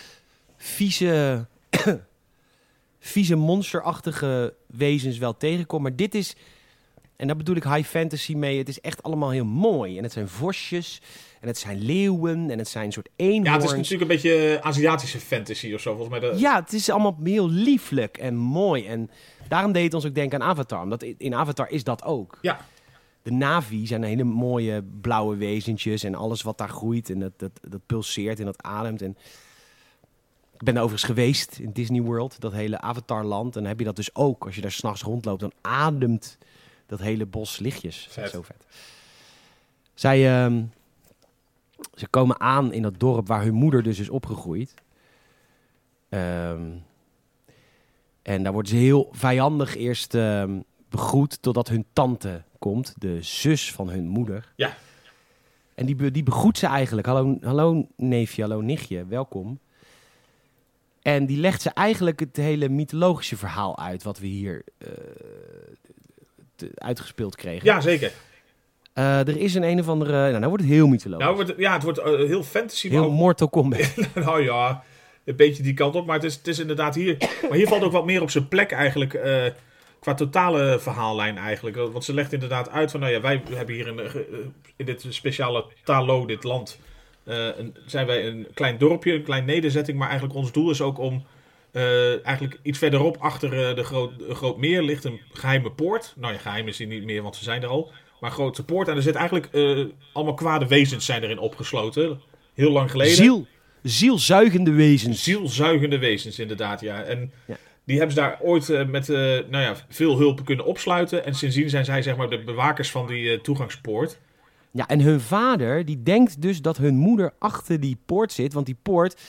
vieze, vieze monsterachtige wezens wel tegenkomt. Maar dit is, en daar bedoel ik high fantasy mee, het is echt allemaal heel mooi. En het zijn vosjes, en het zijn leeuwen, en het zijn een soort eenhoorns. Ja, het is natuurlijk een beetje Aziatische fantasy of zo. Volgens mij de, Ja, het is allemaal heel lieflijk en mooi. En daarom deed het ons ook denken aan Avatar. Omdat in Avatar is dat ook. Ja. De Navi zijn hele mooie blauwe wezentjes. En alles wat daar groeit. En dat, dat, dat pulseert en dat ademt. En ik ben daar overigens geweest in Disney World. Dat hele Avatarland. En dan heb je dat dus ook. Als je daar s'nachts rondloopt, dan ademt dat hele bos lichtjes. Vet. Zo vet. Zij, ehm, ze komen aan in dat dorp waar hun moeder dus is opgegroeid. Ehm, en daar worden ze heel vijandig eerst ehm, begroet totdat hun tante komt, de zus van hun moeder. Ja. En die, die begroet ze eigenlijk. Hallo, hallo neefje, hallo nichtje, welkom. En die legt ze eigenlijk het hele mythologische verhaal uit... wat we hier eh, te- uitgespeeld kregen. Ja, zeker. Eh, er is een een of andere... Nou, nou wordt het heel mythologisch. Nou, wordt ja, het wordt eh, heel fantasy. maar heel ook- Mortal Kombat. nou ja, een beetje die kant op. Maar het is, het is inderdaad hier. Maar hier valt ook wat meer op zijn plek eigenlijk. eh, qua totale verhaallijn eigenlijk. Want ze legt inderdaad uit van. Nou ja, wij hebben hier in, eh, in dit speciale Talo, dit land. eh, zijn wij een klein dorpje, een klein nederzetting. Maar eigenlijk ons doel is ook om. eigenlijk iets verderop achter de groot, groot meer ligt een geheime poort. Nou ja, geheim is die niet meer, want ze zijn er al. Maar grote poort. En er zit eigenlijk allemaal kwade wezens zijn erin opgesloten. Heel lang geleden. Ziel, zielzuigende wezens. Zielzuigende wezens, inderdaad, ja. En Ja. die hebben ze daar ooit eh, met eh, nou ja, veel hulp kunnen opsluiten. En sindsdien zijn zij zeg maar de bewakers van die eh, toegangspoort. Ja, en hun vader, die denkt dus dat hun moeder achter die poort zit. Want die poort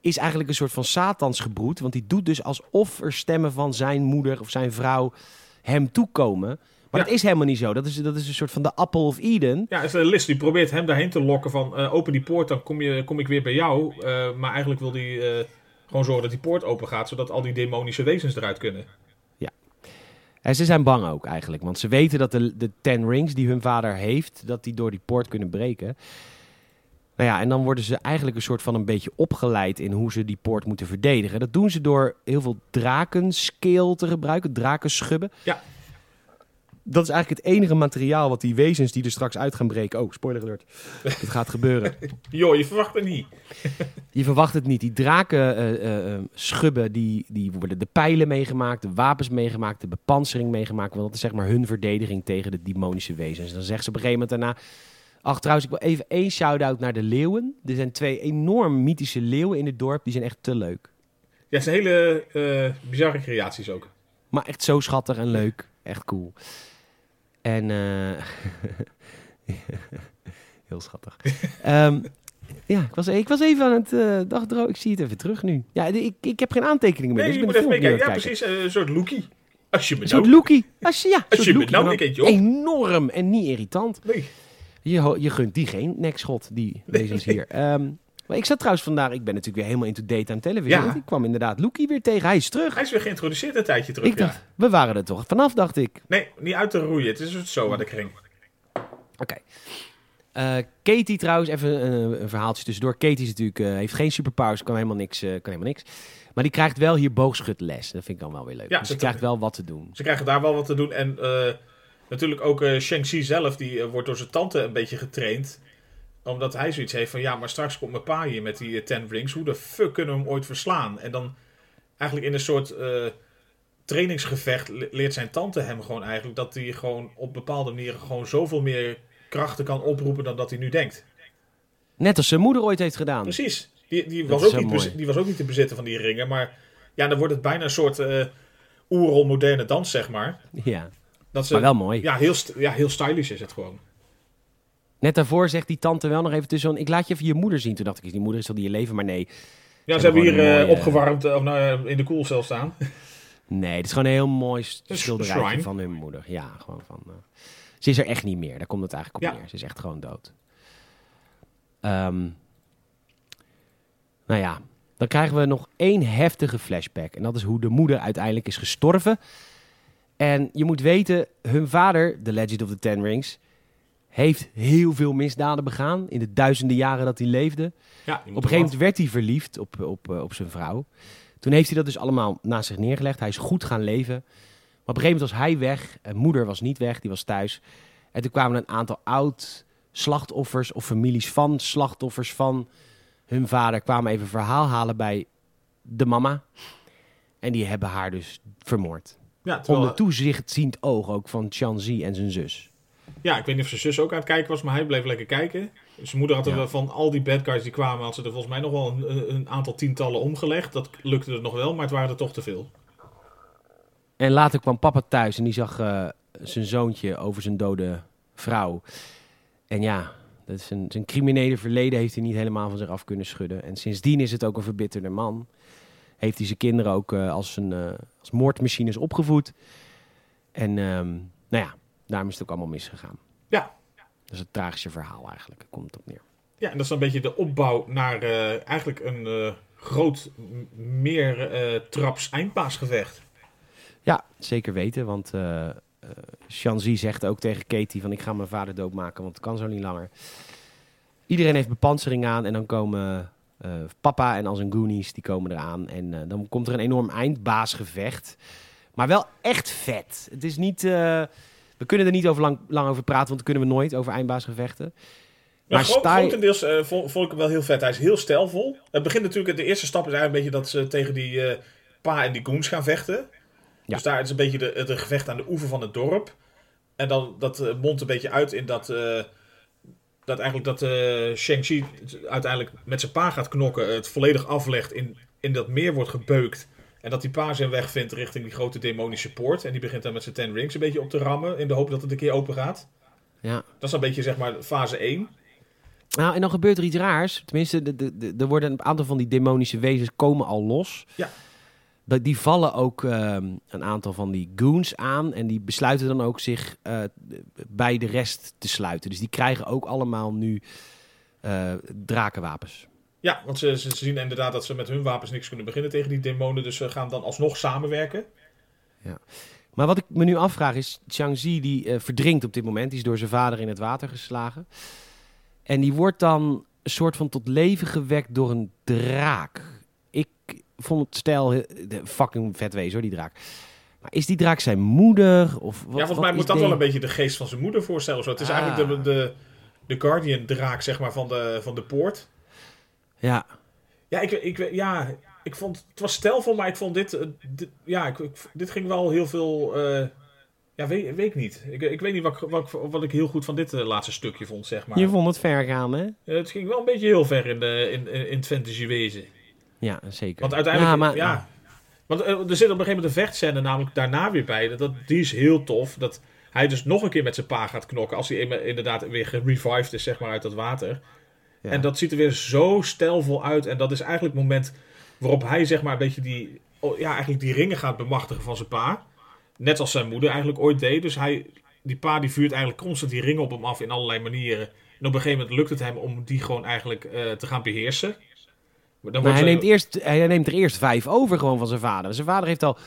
is eigenlijk een soort van Satans gebroed. Want die doet dus alsof er stemmen van zijn moeder of zijn vrouw hem toekomen. Maar Ja. dat is helemaal niet zo. Dat is, dat is een soort van de Apple of Eden. Ja, Liz die probeert hem daarheen te lokken van eh, open die poort, dan kom, je, kom ik weer bij jou. Eh, maar eigenlijk wil die eh, gewoon zorgen dat die poort open gaat, zodat al die demonische wezens eruit kunnen. En ze zijn bang ook eigenlijk. Want ze weten dat de, de ten rings die hun vader heeft, dat die door die poort kunnen breken. Nou ja, en dan worden ze eigenlijk een soort van een beetje opgeleid in hoe ze die poort moeten verdedigen. Dat doen ze door heel veel drakenscale te gebruiken, drakenschubben. Ja. Dat is eigenlijk het enige materiaal wat die wezens die er straks uit gaan breken... Oh, spoiler alert. Dat gaat gebeuren. Joh, je verwacht het niet. Je verwacht het niet. Die draken eh, schubben, die, die worden de pijlen meegemaakt, de wapens meegemaakt, de bepansering meegemaakt. Want dat is zeg maar hun verdediging tegen de demonische wezens. Dan zegt ze op een gegeven moment daarna... Ach, trouwens, ik wil even één shout-out naar de leeuwen. Er zijn twee enorm mythische leeuwen in het dorp. Die zijn echt te leuk. Ja, het zijn hele bizarre creaties ook. Maar echt zo schattig en leuk. Echt cool. En... eh, Heel schattig. Ehm, ja, ik was, ik was even aan het uh, dagdroog. Ik zie het even terug nu. Ja, ik, ik heb geen aantekeningen meer. Nee, dus ik moet even een aan Ja, kijken. precies. eh, een soort lookie. Als je me Een nou... soort lookie. Als je, ja, Als soort je me nou een keertje op. Enorm en niet irritant. Nee. Je, je gunt die geen nekschot, die wezens hier. Ehm, maar ik zat trouwens vandaag, ik ben natuurlijk weer helemaal into daytime. Ja. want Ik kwam inderdaad Loekie weer tegen. Hij is terug. Hij is weer geïntroduceerd een tijdje terug. Ik ja. dacht, we waren er toch vanaf, dacht ik. Nee, niet uit te roeien. Het is het zo wat ik ging. Oké. Eh, Katie trouwens, even een, een verhaaltje tussendoor. Katie is natuurlijk, eh, heeft geen superpowers, kan helemaal, niks, eh, kan helemaal niks. Maar die krijgt wel hier boogschutles. Dat vind ik dan wel weer leuk. Ja, dus dat- krijgt wel wat te doen. Ze krijgen daar wel wat te doen. En natuurlijk ook Shang-Chi zelf, die wordt door zijn tante een beetje getraind. Omdat hij zoiets heeft van, ja, maar straks komt mijn pa hier met die eh, Ten Rings. Hoe de fuck kunnen we hem ooit verslaan? En dan eigenlijk in een soort eh, trainingsgevecht le- leert zijn tante hem gewoon eigenlijk... dat hij gewoon op bepaalde manieren gewoon zoveel meer krachten kan oproepen dan dat hij nu denkt. Net als zijn moeder ooit heeft gedaan. Precies. Die, die, was is ook niet die was ook niet te bezitten van die ringen. Maar ja, dan wordt het bijna een soort eh oerol moderne dans, zeg maar. Ja, Dat ze, maar wel mooi. ja, heel, ja, heel stylish is het gewoon. Net daarvoor zegt die tante wel nog even tussen. Ik laat je even je moeder zien. Toen dacht ik, is die moeder is al die je leven? Maar nee. Ja, Ze hebben hier eh, een opgewarmd eh, of nou, in de koelcel staan. Nee, het is gewoon een heel mooi s- Een schilderijtje shrine. van hun moeder. Ja, gewoon van... eh, ze is er echt niet meer. Daar komt het eigenlijk op Ja. neer. Ze is echt gewoon dood. Ehm, nou ja, dan krijgen we nog één heftige flashback. En dat is hoe de moeder uiteindelijk is gestorven. En je moet weten, hun vader, The Legend of the Ten Rings... heeft heel veel misdaden begaan in de duizenden jaren dat hij leefde. Ja, Op een gegeven moment werd hij verliefd op, op, eh, op zijn vrouw. Toen heeft hij dat dus allemaal naast zich neergelegd. Hij is goed gaan leven. Maar op een gegeven moment was hij weg. En moeder was niet weg, die was thuis. En toen kwamen een aantal oud slachtoffers of families van slachtoffers van hun vader... kwamen even verhaal halen bij de mama. En die hebben haar dus vermoord. Ja, terwijl, Onder toezichtziend oog ook van Chanzi en zijn zus. Ja, ik weet niet of zijn zus ook aan het kijken was, maar hij bleef lekker kijken. Zijn moeder had er Ja. van al die bad guys die kwamen, had ze er volgens mij nog wel een, een aantal tientallen omgelegd. Dat lukte er nog wel, maar het waren er toch te veel. En later kwam papa thuis en die zag eh, zijn zoontje over zijn dode vrouw. En ja, dat is een, zijn criminele verleden heeft hij niet helemaal van zich af kunnen schudden. En sindsdien is het ook een verbitterde man. Heeft hij zijn kinderen ook eh, als, een, eh, als moordmachines opgevoed. En ehm, nou ja, daarom is het ook allemaal misgegaan. Ja. Dat is het tragische verhaal eigenlijk, daar komt het op neer. Ja, en dat is dan een beetje de opbouw naar eh, eigenlijk een eh, groot meer eh, traps eindpaasgevecht. Ja, zeker weten, want eh, Shanzi zegt ook tegen Katie van ik ga mijn vader doodmaken, want het kan zo niet langer. Iedereen heeft bepansering aan en dan komen papa en als een Goonies, die komen eraan. En dan komt er een enorm eindbaasgevecht. Maar wel echt vet. Het is niet... we kunnen er niet over lang, lang over praten, want dat kunnen we nooit over eindbaasgevechten. Maar Maar grotendeels eh, vond, vond ik hem wel heel vet. Hij is heel stijlvol. Het begint natuurlijk, de eerste stap is eigenlijk een beetje dat ze tegen die eh, pa en die goons gaan vechten. Ja. Dus daar is een beetje de, het gevecht aan de oever van het dorp. En dan dat eh, mondt een beetje uit in dat, dat eigenlijk dat Shang-Chi uiteindelijk met zijn pa gaat knokken, het volledig aflegt, in, in dat meer wordt gebeukt. En dat die pa zijn weg vindt richting die grote demonische poort. En die begint dan met zijn ten rings een beetje op te rammen, in de hoop dat het een keer open gaat. Ja. Dat is een beetje zeg maar fase 1. Nou, en dan gebeurt er iets raars. Tenminste, de, de, de- er worden een aantal van die demonische wezens komen al los. Ja. Dat, die vallen ook ehm, een aantal van die goons aan. En die besluiten dan ook zich eh, bij de rest te sluiten. Dus die krijgen ook allemaal nu eh, drakenwapens. Ja, want ze, ze zien inderdaad dat ze met hun wapens niks kunnen beginnen tegen die demonen. Dus ze gaan dan alsnog samenwerken. Maar wat ik me nu afvraag is, Chang-Zi die eh, verdrinkt op dit moment. Die is door zijn vader in het water geslagen. En die wordt dan een soort van tot leven gewekt door een draak. Ik vond het stijl heel- de fucking vet wezen hoor, die draak. Maar is die draak zijn moeder? Of wat, ja, volgens mij moet dat wel een beetje de geest van zijn moeder voorstellen. Zo. Het is Ah. eigenlijk de, de, de Guardian-draak zeg maar, van, de, van de poort. Ja, Ja, ik, ik, ja, ik vond het was stijlvol, maar ik vond dit, eh, dit ja, ik, ik- dit ging wel heel veel. eh, ja, weet, weet ik niet. Ik, ik weet niet wat, ik- wat, wat ik heel goed van dit eh, laatste stukje vond, zeg maar. je vond het ver gaan hè? Het ging wel een beetje heel ver in, de, in, in, het. Ja, zeker. Want uiteindelijk, Ja, ja, maar- Want er zit op een gegeven moment een vechtscène namelijk daarna weer bij. Dat, die is heel tof. Dat hij dus nog een keer met zijn pa gaat knokken. Als hij inderdaad weer gerevived is, zeg maar, uit dat water. Ja. En dat ziet er weer zo stijlvol uit. En dat is eigenlijk het moment waarop hij, zeg maar, een beetje die, oh, ja, eigenlijk die ringen gaat bemachtigen van zijn pa. Net als zijn moeder eigenlijk ooit deed. Dus hij, die pa die vuurt eigenlijk constant die ringen op hem af in allerlei manieren. En op een gegeven moment lukt het hem om die gewoon eigenlijk eh, te gaan beheersen. Maar dan Maar hij neemt, eerst, hij neemt er eerst vijf over gewoon van zijn vader. Zijn vader heeft al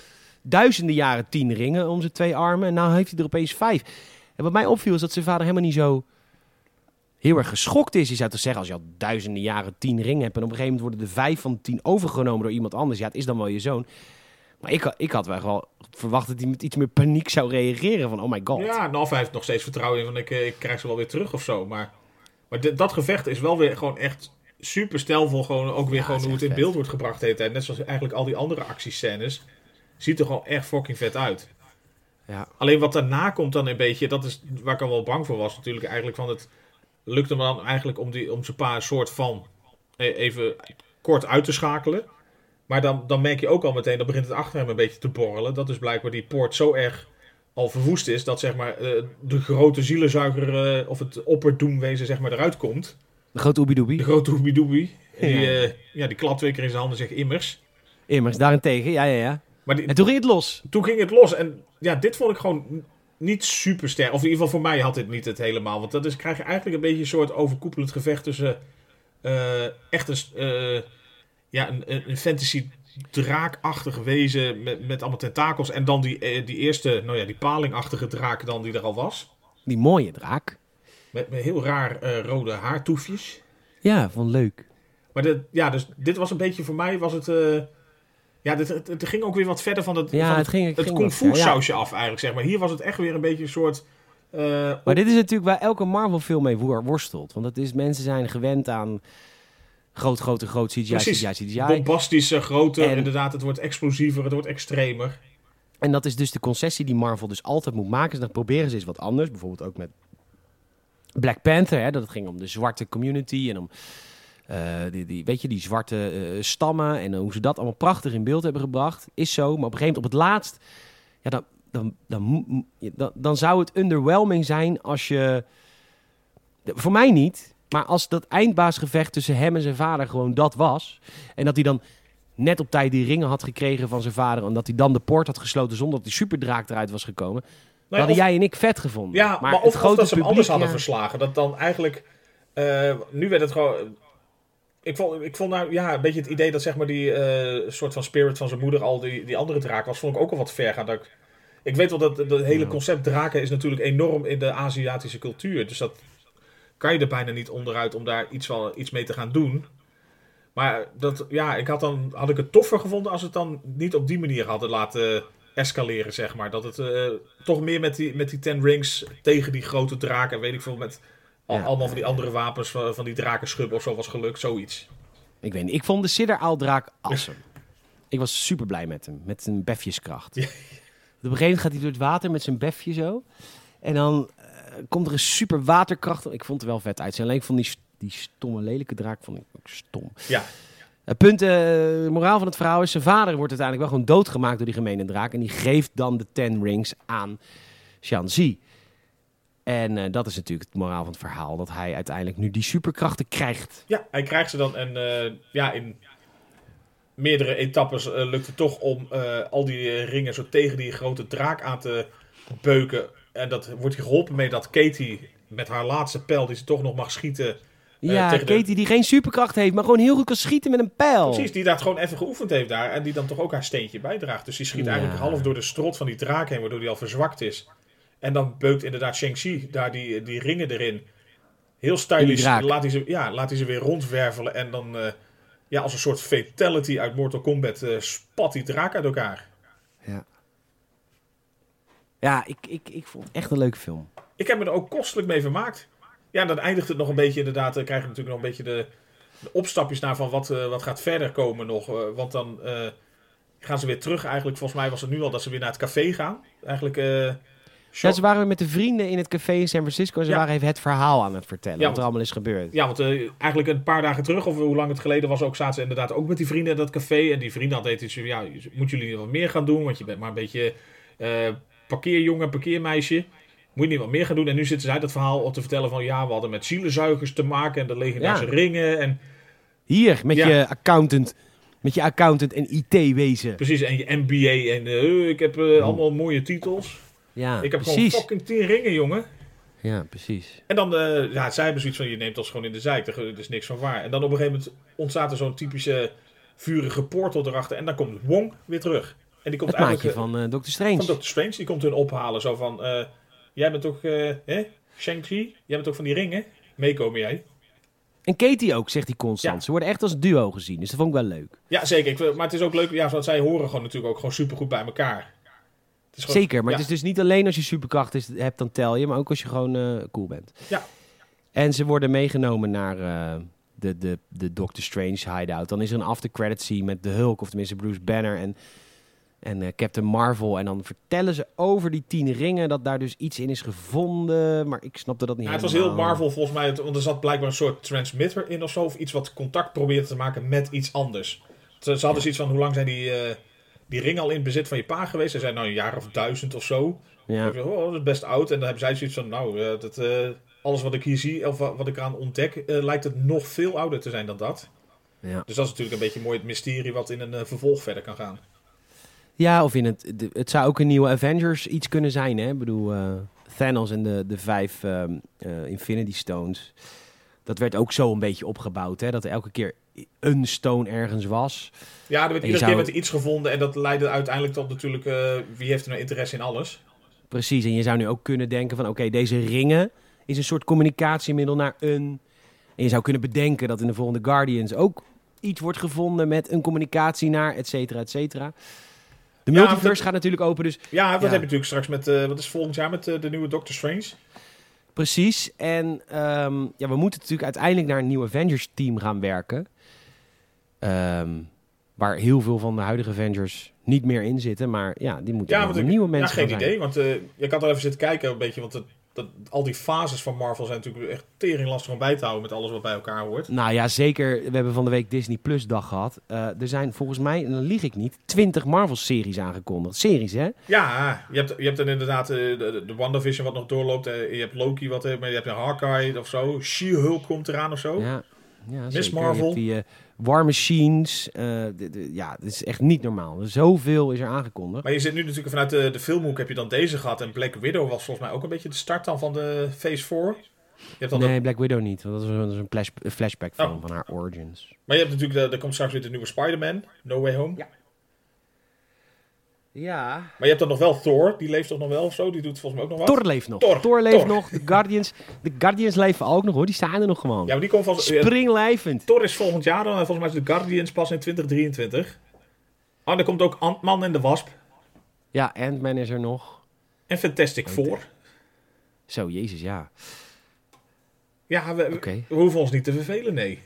duizenden jaren tien ringen om zijn twee armen. En nu heeft hij er opeens vijf. En wat mij opviel is dat zijn vader helemaal niet zo heel erg geschokt is. Je zou toch zeggen, als je al duizenden jaren tien ringen hebt... en op een gegeven moment worden er vijf van de tien overgenomen door iemand anders. Ja, het is dan wel je zoon. Maar ik, had- ik had wel gewoon verwacht dat hij met iets meer paniek zou reageren. Van, oh my god. Ja, nou, hij heeft nog steeds vertrouwen in van ik, eh, ik krijg ze wel weer terug of zo. Maar, maar dat gevecht is wel weer gewoon echt super stijlvol. Gewoon ook weer Ja, gewoon hoe het in vet. beeld wordt gebracht de hele tijd. Net zoals eigenlijk al die andere actiescènes. Ziet er gewoon echt fucking vet uit. Ja. Alleen wat daarna komt dan een beetje, dat is waar ik al wel bang voor was natuurlijk. Eigenlijk van het lukte me dan eigenlijk om, die, om zijn pa een soort van eh, even kort uit te schakelen. Maar dan, dan merk je ook al meteen, dan begint het achter hem een beetje te borrelen. Dat is blijkbaar die poort zo erg al verwoest is, dat zeg maar eh, de grote zielenzuiger eh, of het opperdoemwezen zeg maar eruit komt. De grote oebidoebie. De grote hoebidoebie. En Die, Ja. eh, ja, die klapt in zijn handen en zegt immers. Immers, daarentegen. Ja, ja, ja. Maar die, En toen ging het los. toen ging het los. En ja, dit vond ik gewoon niet super sterk. Of in ieder geval voor mij had dit niet het helemaal. Want dat is, krijg je eigenlijk een beetje een soort overkoepelend gevecht tussen eh, echt een, eh, ja, een, een fantasy draakachtig wezen met, met allemaal tentakels. En dan die, eh, die eerste, nou ja, die palingachtige draak dan die er al was. Die mooie draak. Met, met heel raar rode haartoefjes. Ja, vond leuk. Maar dit, ja, dus dit was een beetje voor mij was het... ja, het, het ging ook weer wat verder van het, Ja, van het ging, het het ging kung wat fu ver, ja. sausje af eigenlijk, zeg maar. Hier was het echt weer een beetje een soort... eh, Maar dit is natuurlijk waar elke Marvel film mee worstelt. Want het is, mensen zijn gewend aan groot, grote, groot CGI, Precies. CGI, CGI. bombastischer, groter, En- inderdaad. Het wordt explosiever, het wordt extremer. En dat is dus de concessie die Marvel dus altijd moet maken. Dus dan proberen ze eens wat anders. Bijvoorbeeld ook met Black Panther. Hè, dat het ging om de zwarte community en om die, die, weet je, die zwarte eh, stammen. En hoe ze dat allemaal prachtig in beeld hebben gebracht. Is zo. Maar op een gegeven moment op het laatst... Ja, dan, dan, dan, dan, dan zou het underwhelming zijn als je... Voor mij niet. Maar als dat eindbaasgevecht tussen hem en zijn vader gewoon dat was. En dat hij dan net op tijd die ringen had gekregen van zijn vader. En dat hij dan de poort had gesloten zonder dat die superdraak eruit was gekomen. Nou, hadden of- jij en ik vet gevonden. Ja, maar, het of, of grote dat ze hem publiek, anders hadden ja. verslagen. Dat dan eigenlijk... eh, nu werd het gewoon... Ik vond, ik vond nou ja, een beetje het idee dat zeg maar die eh, soort van spirit van zijn moeder al die, die andere draak was, vond ik ook al wat ver gaan. Dat ik, ik weet wel dat dat hele concept draken is natuurlijk enorm in de Aziatische cultuur. Dus dat kan je er bijna niet onderuit om daar iets, wel, iets mee te gaan doen. Maar dat, ja, ik had, dan, had ik het toffer gevonden als het dan niet op die manier hadden laten escaleren, zeg maar. Dat het eh, toch meer met die, met die Ten Rings tegen die grote draken, weet ik veel, met al- Ja. allemaal van die andere wapens van, van die drakenschub of zo was gelukt, zoiets. Ik weet niet, ik vond de Sidderaaldraak awesome. Ik was super blij met hem, met zijn befjeskracht. Op een gegeven moment gaat hij door het water met zijn befje zo. En dan eh, komt er een super waterkracht. Ik vond het wel vet uitzien. Alleen ik vond die, die stomme, lelijke draak vond ik ook stom. Ja, Het punt, eh, de moraal van het verhaal is... zijn vader wordt uiteindelijk wel gewoon doodgemaakt door die gemene draak. En die geeft dan de Ten Rings aan Shanzi. En eh, dat is natuurlijk het moraal van het verhaal. Dat hij uiteindelijk nu die superkrachten krijgt. ja hij krijgt ze dan en eh, ja, in meerdere etappes eh, lukt het toch om al die ringen zo tegen die grote draak aan te beuken. En dat wordt hij geholpen mee dat Katie met haar laatste pijl, die ze toch nog mag schieten... Ja, de- Katie die geen superkracht heeft, maar gewoon heel goed kan schieten met een pijl. Precies, die daar gewoon even geoefend heeft daar. En die dan toch ook haar steentje bijdraagt. Dus die schiet Ja. eigenlijk half door de strot van die draak heen, waardoor die al verzwakt is. En dan beukt inderdaad Shang-Chi daar die, die ringen erin. Heel draak. laat hij, ze, ja, laat hij ze weer rondwervelen. En dan eh, ja, als een soort fatality uit Mortal Kombat eh, spat die draak uit elkaar. Ja, ja ik, ik, ik vond het echt een leuke film. Ik heb me er ook kostelijk mee vermaakt. Ja, en dan eindigt het nog een beetje inderdaad. Dan krijg je natuurlijk nog een beetje de, de opstapjes naar van wat, eh, wat gaat verder komen nog. eh, want dan eh, gaan ze weer terug. Eigenlijk, volgens mij was het nu al dat ze weer naar het café gaan. Eigenlijk, eh, Ja, ze waren met de vrienden in het café in San Francisco en ze Ja. waren even het verhaal aan het vertellen. Ja, wat er allemaal is gebeurd. Ja, want eh, eigenlijk een paar dagen terug, of hoe lang het geleden was, ook zaten ze inderdaad ook met die vrienden in dat café. En die vrienden hadden iets van, ja, moeten jullie wat meer gaan doen? Want je bent maar een beetje eh parkeerjongen, parkeermeisje. Moet je niet wat meer gaan doen? En nu zitten zij dat verhaal op te vertellen van, ja, we hadden met zielenzuigers te maken en de legendarische Ja. ringen. En Hier, met je accountant. Met je accountant en IT-wezen. precies, en je MBA. En eh, ik heb eh, allemaal mooie titels. Ja, ik heb precies. gewoon fucking tien ringen, jongen. Ja, precies. En dan, eh ja, zij hebben zoiets van, je neemt ons gewoon in de zijk. Er is niks van waar. En dan op een gegeven moment ontstaat er zo'n typische vurige portal erachter. En dan komt Wong weer terug. En die komt Het maatje eigenlijk van eh Doctor eh, Strange. van Dr. Strange. Die komt hun ophalen. Zo van, jij bent toch, eh hè? Shang-Chi? Jij bent toch van die ringen? Meekomen jij? En Katie ook, zegt hij constant. Ja. Ze worden echt als duo gezien, dus dat vond ik wel leuk. Ja, zeker. Ik, maar het is ook leuk, ja, want zij horen gewoon natuurlijk ook gewoon supergoed bij elkaar. Gewoon- Zeker, maar ja. het is dus niet alleen als je superkracht is, hebt, dan tel je, maar ook als je gewoon eh, cool bent. Ja. En ze worden meegenomen naar eh, de, de, de Doctor Strange hideout. Dan is er een after credit scene met de Hulk, of tenminste Bruce Banner en, en eh, Captain Marvel. En dan vertellen ze over die tien ringen, dat daar dus iets in is gevonden, maar ik snapte dat niet Ja, het was heel. Marvel volgens mij, want er zat blijkbaar een soort transmitter in of zo. Of iets wat contact probeerde te maken met iets anders. Ze, ze hadden zoiets van, hoe lang zijn die, die ringen al in bezit van je pa geweest? Ze zijn nou een jaar of duizend of zo. Ja. Ik dacht, oh, dat is best oud. En dan hebben zij zoiets van, nou, eh, dat, eh, alles wat ik hier zie, of wat, ik eraan ontdek, eh, lijkt het nog veel ouder te zijn dan dat. Ja. Dus dat is natuurlijk een beetje mooi het mysterie wat in een vervolg verder kan gaan. Ja, of in het. het zou ook een nieuwe Avengers iets kunnen zijn, hè? Ik bedoel, Thanos en de, de vijf ehm, eh, Infinity Stones. Dat werd ook zo een beetje opgebouwd, hè? Dat er elke keer een stone ergens was. Ja, er werd iedere zou- keer werd er iets gevonden en dat leidde uiteindelijk tot natuurlijk, eh, wie heeft er nou interesse in alles? Precies, en je zou nu ook kunnen denken van... oké, deze ringen is een soort communicatiemiddel naar een... En je zou kunnen bedenken dat in de volgende Guardians ook iets wordt gevonden... met een communicatie naar, et cetera, et cetera. De Ja, multiverse dat- gaat natuurlijk open, dus Ja, dat Ja. heb je natuurlijk straks met, eh, wat is volgend jaar met eh, de nieuwe Doctor Strange? Precies. En ehm, ja, we moeten natuurlijk uiteindelijk naar een nieuw Avengers-team gaan werken. Ehm, waar heel veel van de huidige Avengers niet meer in zitten. Maar ja, die moeten Ja, wel want ik- nieuwe Ja, mensen geen gaan zijn. idee, want eh ik had al even zitten kijken een beetje, want het, dat, al die fases van Marvel zijn natuurlijk echt tering lastig om bij te houden met alles wat bij elkaar hoort. Nou ja, zeker. We hebben van de week Disney Plus dag gehad. Eh, er zijn volgens mij, en dan lieg ik niet, 20 Marvel-series aangekondigd. Series, hè? Ja, je hebt, je hebt dan inderdaad eh, de, de, WandaVision wat nog doorloopt, je hebt Loki wat, maar je hebt een Hawkeye of zo, She-Hulk komt eraan of zo. Ja, ja Miss zeker. Je Marvel. hebt die War Machines. eh, ja, het is echt niet normaal. Zoveel is er aangekondigd. Maar je zit nu natuurlijk vanuit de, de filmhoek heb je dan deze gehad. En Black Widow was volgens mij ook een beetje de start dan van de Phase 4. Je hebt dan Nee, de- Black Widow niet. Want dat is een, flash, flashback film Oh. van haar origins. maar je hebt natuurlijk, de, er komt straks weer de nieuwe Spider-Man, No Way Home. Ja. Ja. Maar je hebt dan nog wel Thor, die leeft toch nog wel of zo? Die doet volgens mij ook nog wat. Thor leeft nog. Thor, Thor, leeft Thor. nog. De Guardians, de Guardians leven ook nog hoor. Die staan er nog gewoon. Ja, maar die komt van... Springlijvend. Thor is volgend jaar dan. En volgens mij is de Guardians pas in 2023. Oh, en er komt ook Ant-Man en de Wasp. Ja, Ant-Man is er nog. En Fantastic Four. Zo, jezus, ja. Ja, we, hoeven ons niet te vervelen, nee.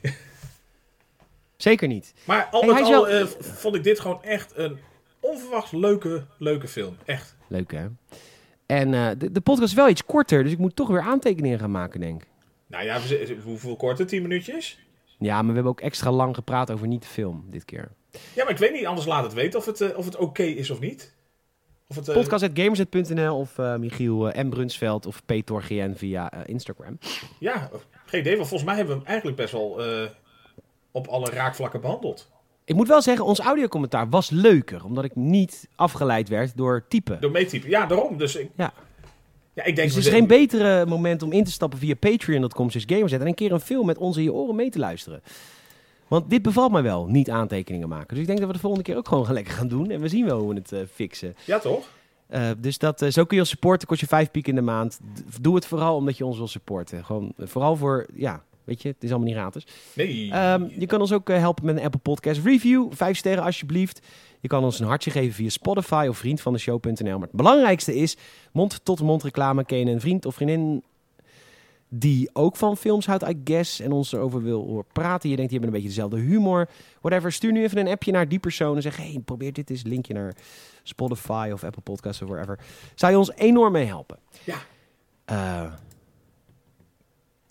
Zeker niet. Maar al met al wel- eh, vond ik dit gewoon echt een onverwachts leuke, leuke film. Echt. Leuk hè? En eh, de, de podcast is wel iets korter, dus ik moet toch weer aantekeningen gaan maken, denk ik. Nou ja, hoeveel korte? 10 minuutjes? Ja, maar we hebben ook extra lang gepraat over niet de film dit keer. Ja, maar ik weet niet, anders laat het weten of het, eh, of het oké is of niet. Of het, Podcast.gamerset.nl of Michiel M. Brunsveld of PTORGN via eh, Instagram. Ja, geen idee. Want volgens mij hebben we hem eigenlijk best wel op alle raakvlakken behandeld. Ik moet wel zeggen, ons audiocommentaar was leuker, omdat ik niet afgeleid werd door typen. Door meetypen. Ja, daarom. Dus ik, Ja. ja, ik denk... Dus het is geen betere moment om in te stappen via patreon.com slash en een keer een film met ons in je oren mee te luisteren. Want dit bevalt mij wel, niet aantekeningen maken. Dus ik denk dat we de volgende keer ook gewoon lekker gaan doen. En we zien wel hoe we het eh, fixen. Ja, toch? Eh, dus dat, eh, zo kun je ons supporten, kost je vijf piek in de maand. Doe het vooral omdat je ons wil supporten. Gewoon vooral voor, ja, weet je, het is allemaal niet gratis. Nee. Ehm, je kan ons ook eh, helpen met een Apple Podcast Review. Vijf sterren alsjeblieft. Je kan ons een hartje geven via Spotify of vriendvandeshow.nl. Maar het belangrijkste is mond-tot-mond reclame. Ken je een vriend of vriendin die ook van films houdt, I guess, en ons erover wil horen praten. Je denkt, die hebben een beetje dezelfde humor. Whatever, stuur nu even een appje naar die persoon en zeg, hey, probeer dit eens. Linkje naar Spotify of Apple Podcasts of wherever. Zou je ons enorm mee helpen. Ja. Eh,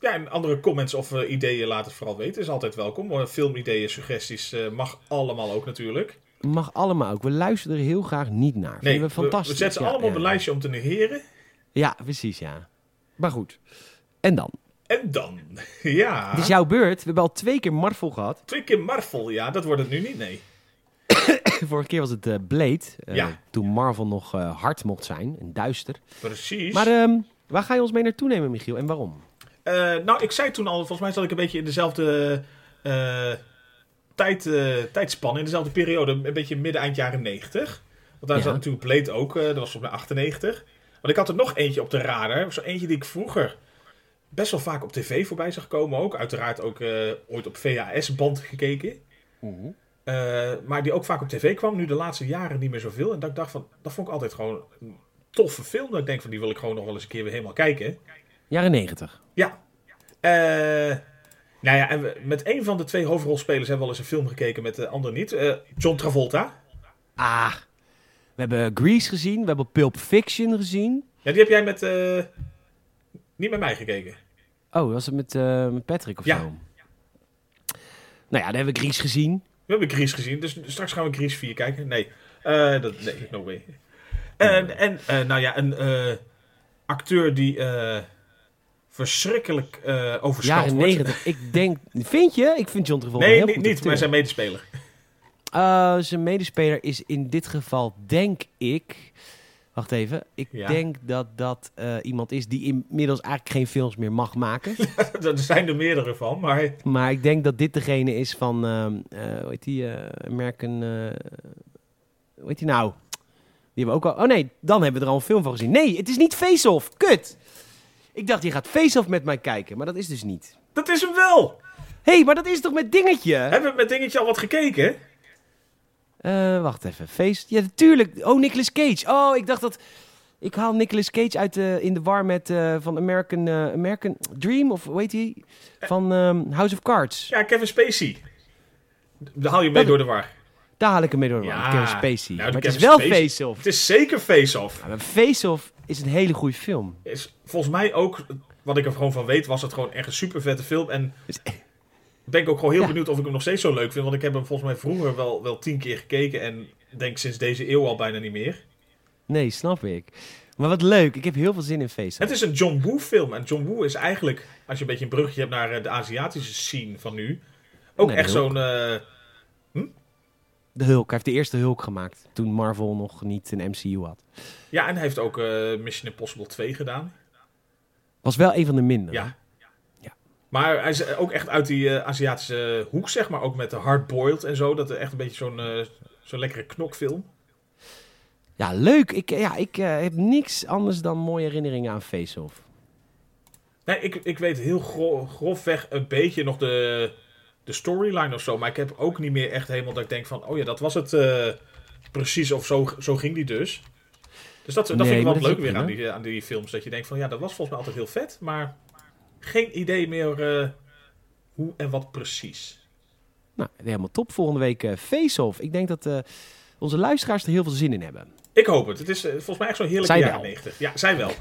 Ja, en andere comments of eh, ideeën laat het vooral weten. Is altijd welkom. Filmideeën, suggesties eh, mag allemaal ook natuurlijk. mag allemaal ook. We luisteren er heel graag niet naar. Nee, we fantastisch. we zetten ze Ja, allemaal op een lijstje om te negeren. Ja, precies, ja. Maar goed. En dan? En dan, ja, Het is jouw beurt. We hebben al twee keer Marvel gehad. twee keer Marvel. Ja, dat wordt het nu niet, nee. Vorige keer was het eh, Blade. Ja. Toen Marvel nog hard mocht zijn en duister. Precies. Maar ehm, waar ga je ons mee naartoe nemen, Michiel? En waarom? Eh, nou, ik zei toen al, volgens mij zat ik een beetje in dezelfde eh, tijd, eh, tijdspan, in dezelfde periode, een beetje midden-eind jaren 90. Want daar Ja. zat natuurlijk Blade ook, dat was volgens mij 98. Want ik had er nog eentje op de radar, zo eentje die ik vroeger best wel vaak op tv voorbij zag komen ook. Uiteraard ook ooit op VHS-band gekeken. Eh, maar die ook vaak op tv kwam, nu de laatste jaren niet meer zoveel. En dat ik dacht van, dat vond ik altijd gewoon een toffe film. Dat ik denk van, die wil ik gewoon nog wel eens een keer weer helemaal kijken. Jaren negentig. Ja. Eh, nou ja, en we- met een van de twee hoofdrolspelers hebben we wel eens een film gekeken, met de andere niet. Eh, John Travolta. Ah, we hebben Grease gezien. We hebben Pulp Fiction gezien. Ja, die heb jij met... eh, niet met mij gekeken. Oh, was het met, met Patrick of Ja. zo? Nou ja, dan hebben we Grease gezien. We hebben Grease gezien, dus straks gaan we Grease 4 kijken. Nee, dat, nee no way. En, en nou ja, een acteur die verschrikkelijk eh overschat Jaren wordt. negentig. Ik denk... Vind je? Ik vind John Travolta Nee, heel niet, goed niet maar zijn medespeler. Eh, zijn medespeler is in dit geval, denk ik... Wacht even. Ik Ja. denk dat dat eh, iemand is die inmiddels eigenlijk geen films meer mag maken. er zijn er meerdere van, maar... maar ik denk dat dit degene is van... eh, hoe heet die? American... hoe heet die nou? Die hebben we ook al... Oh nee, dan hebben we er al een film van gezien. Nee, het is niet Face-Off. Kut! Ik dacht, je gaat Face-Off met mij kijken. Maar dat is dus niet. Dat is hem wel! Hé, hey, maar dat is toch met dingetje? Hebben we met dingetje al wat gekeken? Eh, wacht even. Face. Ja, natuurlijk. Oh, Nicolas Cage. Oh, ik dacht dat. Ik haal Nicolas Cage uit de, in de war met eh, van American, eh, American Dream of heet hij? Van ehm, House of Cards. Ja, Kevin Spacey. Daar haal je mee Dat- door de war. Daar haal ik hem mee door. Ja. Kevin Spacey. Nou, maar het is wel Face-Off. Het is zeker Face-Off. Ja, Face-Off is een hele goede film. Is volgens mij ook, wat ik er gewoon van weet, was het gewoon echt een super vette film. En ben ik ook gewoon heel Ja. benieuwd of ik hem nog steeds zo leuk vind. Want ik heb hem volgens mij vroeger wel, wel tien keer gekeken. En denk sinds deze eeuw al bijna niet meer. Nee, snap ik. Maar wat leuk. Ik heb heel veel zin in Face-Off. Het is een John Woo film. En John Woo is eigenlijk, als je een beetje een brugje hebt naar eh, de Aziatische scene van nu. Ook Nee, echt zo'n... eh, De Hulk. Hij heeft de eerste Hulk gemaakt. Toen Marvel nog niet een MCU had. ja, en hij heeft ook eh, Mission Impossible 2 gedaan. Was wel een van de mindere. Ja. Ja. Maar hij is ook echt uit die eh, Aziatische hoek, zeg maar. Ook met de hardboiled en zo. Dat is echt een beetje zo'n eh, zo'n lekkere knokfilm. Ja, leuk. Ik, ja, ik eh, heb niks anders dan mooie herinneringen aan Face-Off. Nee, ik, ik weet heel gro- grofweg een beetje nog de, de storyline of zo. Maar ik heb ook niet meer echt helemaal dat ik denk van... Oh ja, dat was het eh, precies. Of zo, zo ging die dus. Dus dat, dat Nee, vind ik wel leuk weer aan die, aan die films. Dat je denkt van ja, dat was volgens mij altijd heel vet. Maar geen idee meer eh, hoe en wat precies. Nou, helemaal top. Volgende week eh Face-Off. Ik denk dat eh, onze luisteraars er heel veel zin in hebben. Ik hoop het. Het is eh, volgens mij echt zo'n heerlijke jaren wel. 90. Ja, zij wel.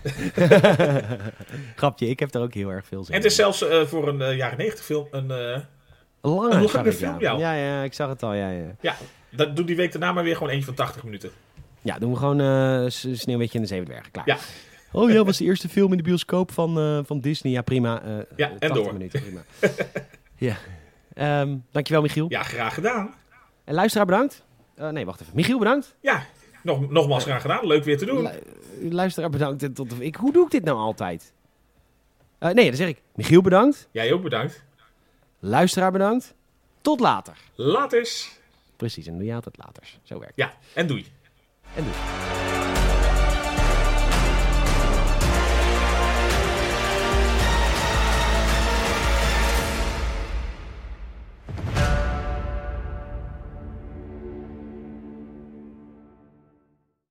Grapje, ik heb er ook heel erg veel zin En het is zelfs eh, voor een eh, jaren 90 film een... eh, in. Een lange, film, ja. ja. ja. Ik zag het al. Ja, ja. ja, dat doe die week daarna maar weer gewoon eentje van 80 minuten. ja doen we gewoon eh S- Sneeuwwitje en de Zeven Dwergen. Klaar. Ja. Oh ja, was de eerste film in de bioscoop van, eh, van Disney. Ja, prima. eh, Ja, eh, en 80 door. minuten, prima. ja. Ehm, dankjewel, Michiel. Ja, graag gedaan. En luisteraar bedankt. Eh, nee, wacht even. Michiel bedankt. Ja, nog, nogmaals graag gedaan. Leuk weer te doen. Lu- luisteraar bedankt. En Tot de... ik, hoe doe ik dit nou altijd? Eh, nee, dan zeg ik Michiel bedankt. Jij ook bedankt. Luisteraar bedankt. Tot later. Laat eens. Precies, en doe je altijd later. Zo werkt het. Ja, en doei. En doei.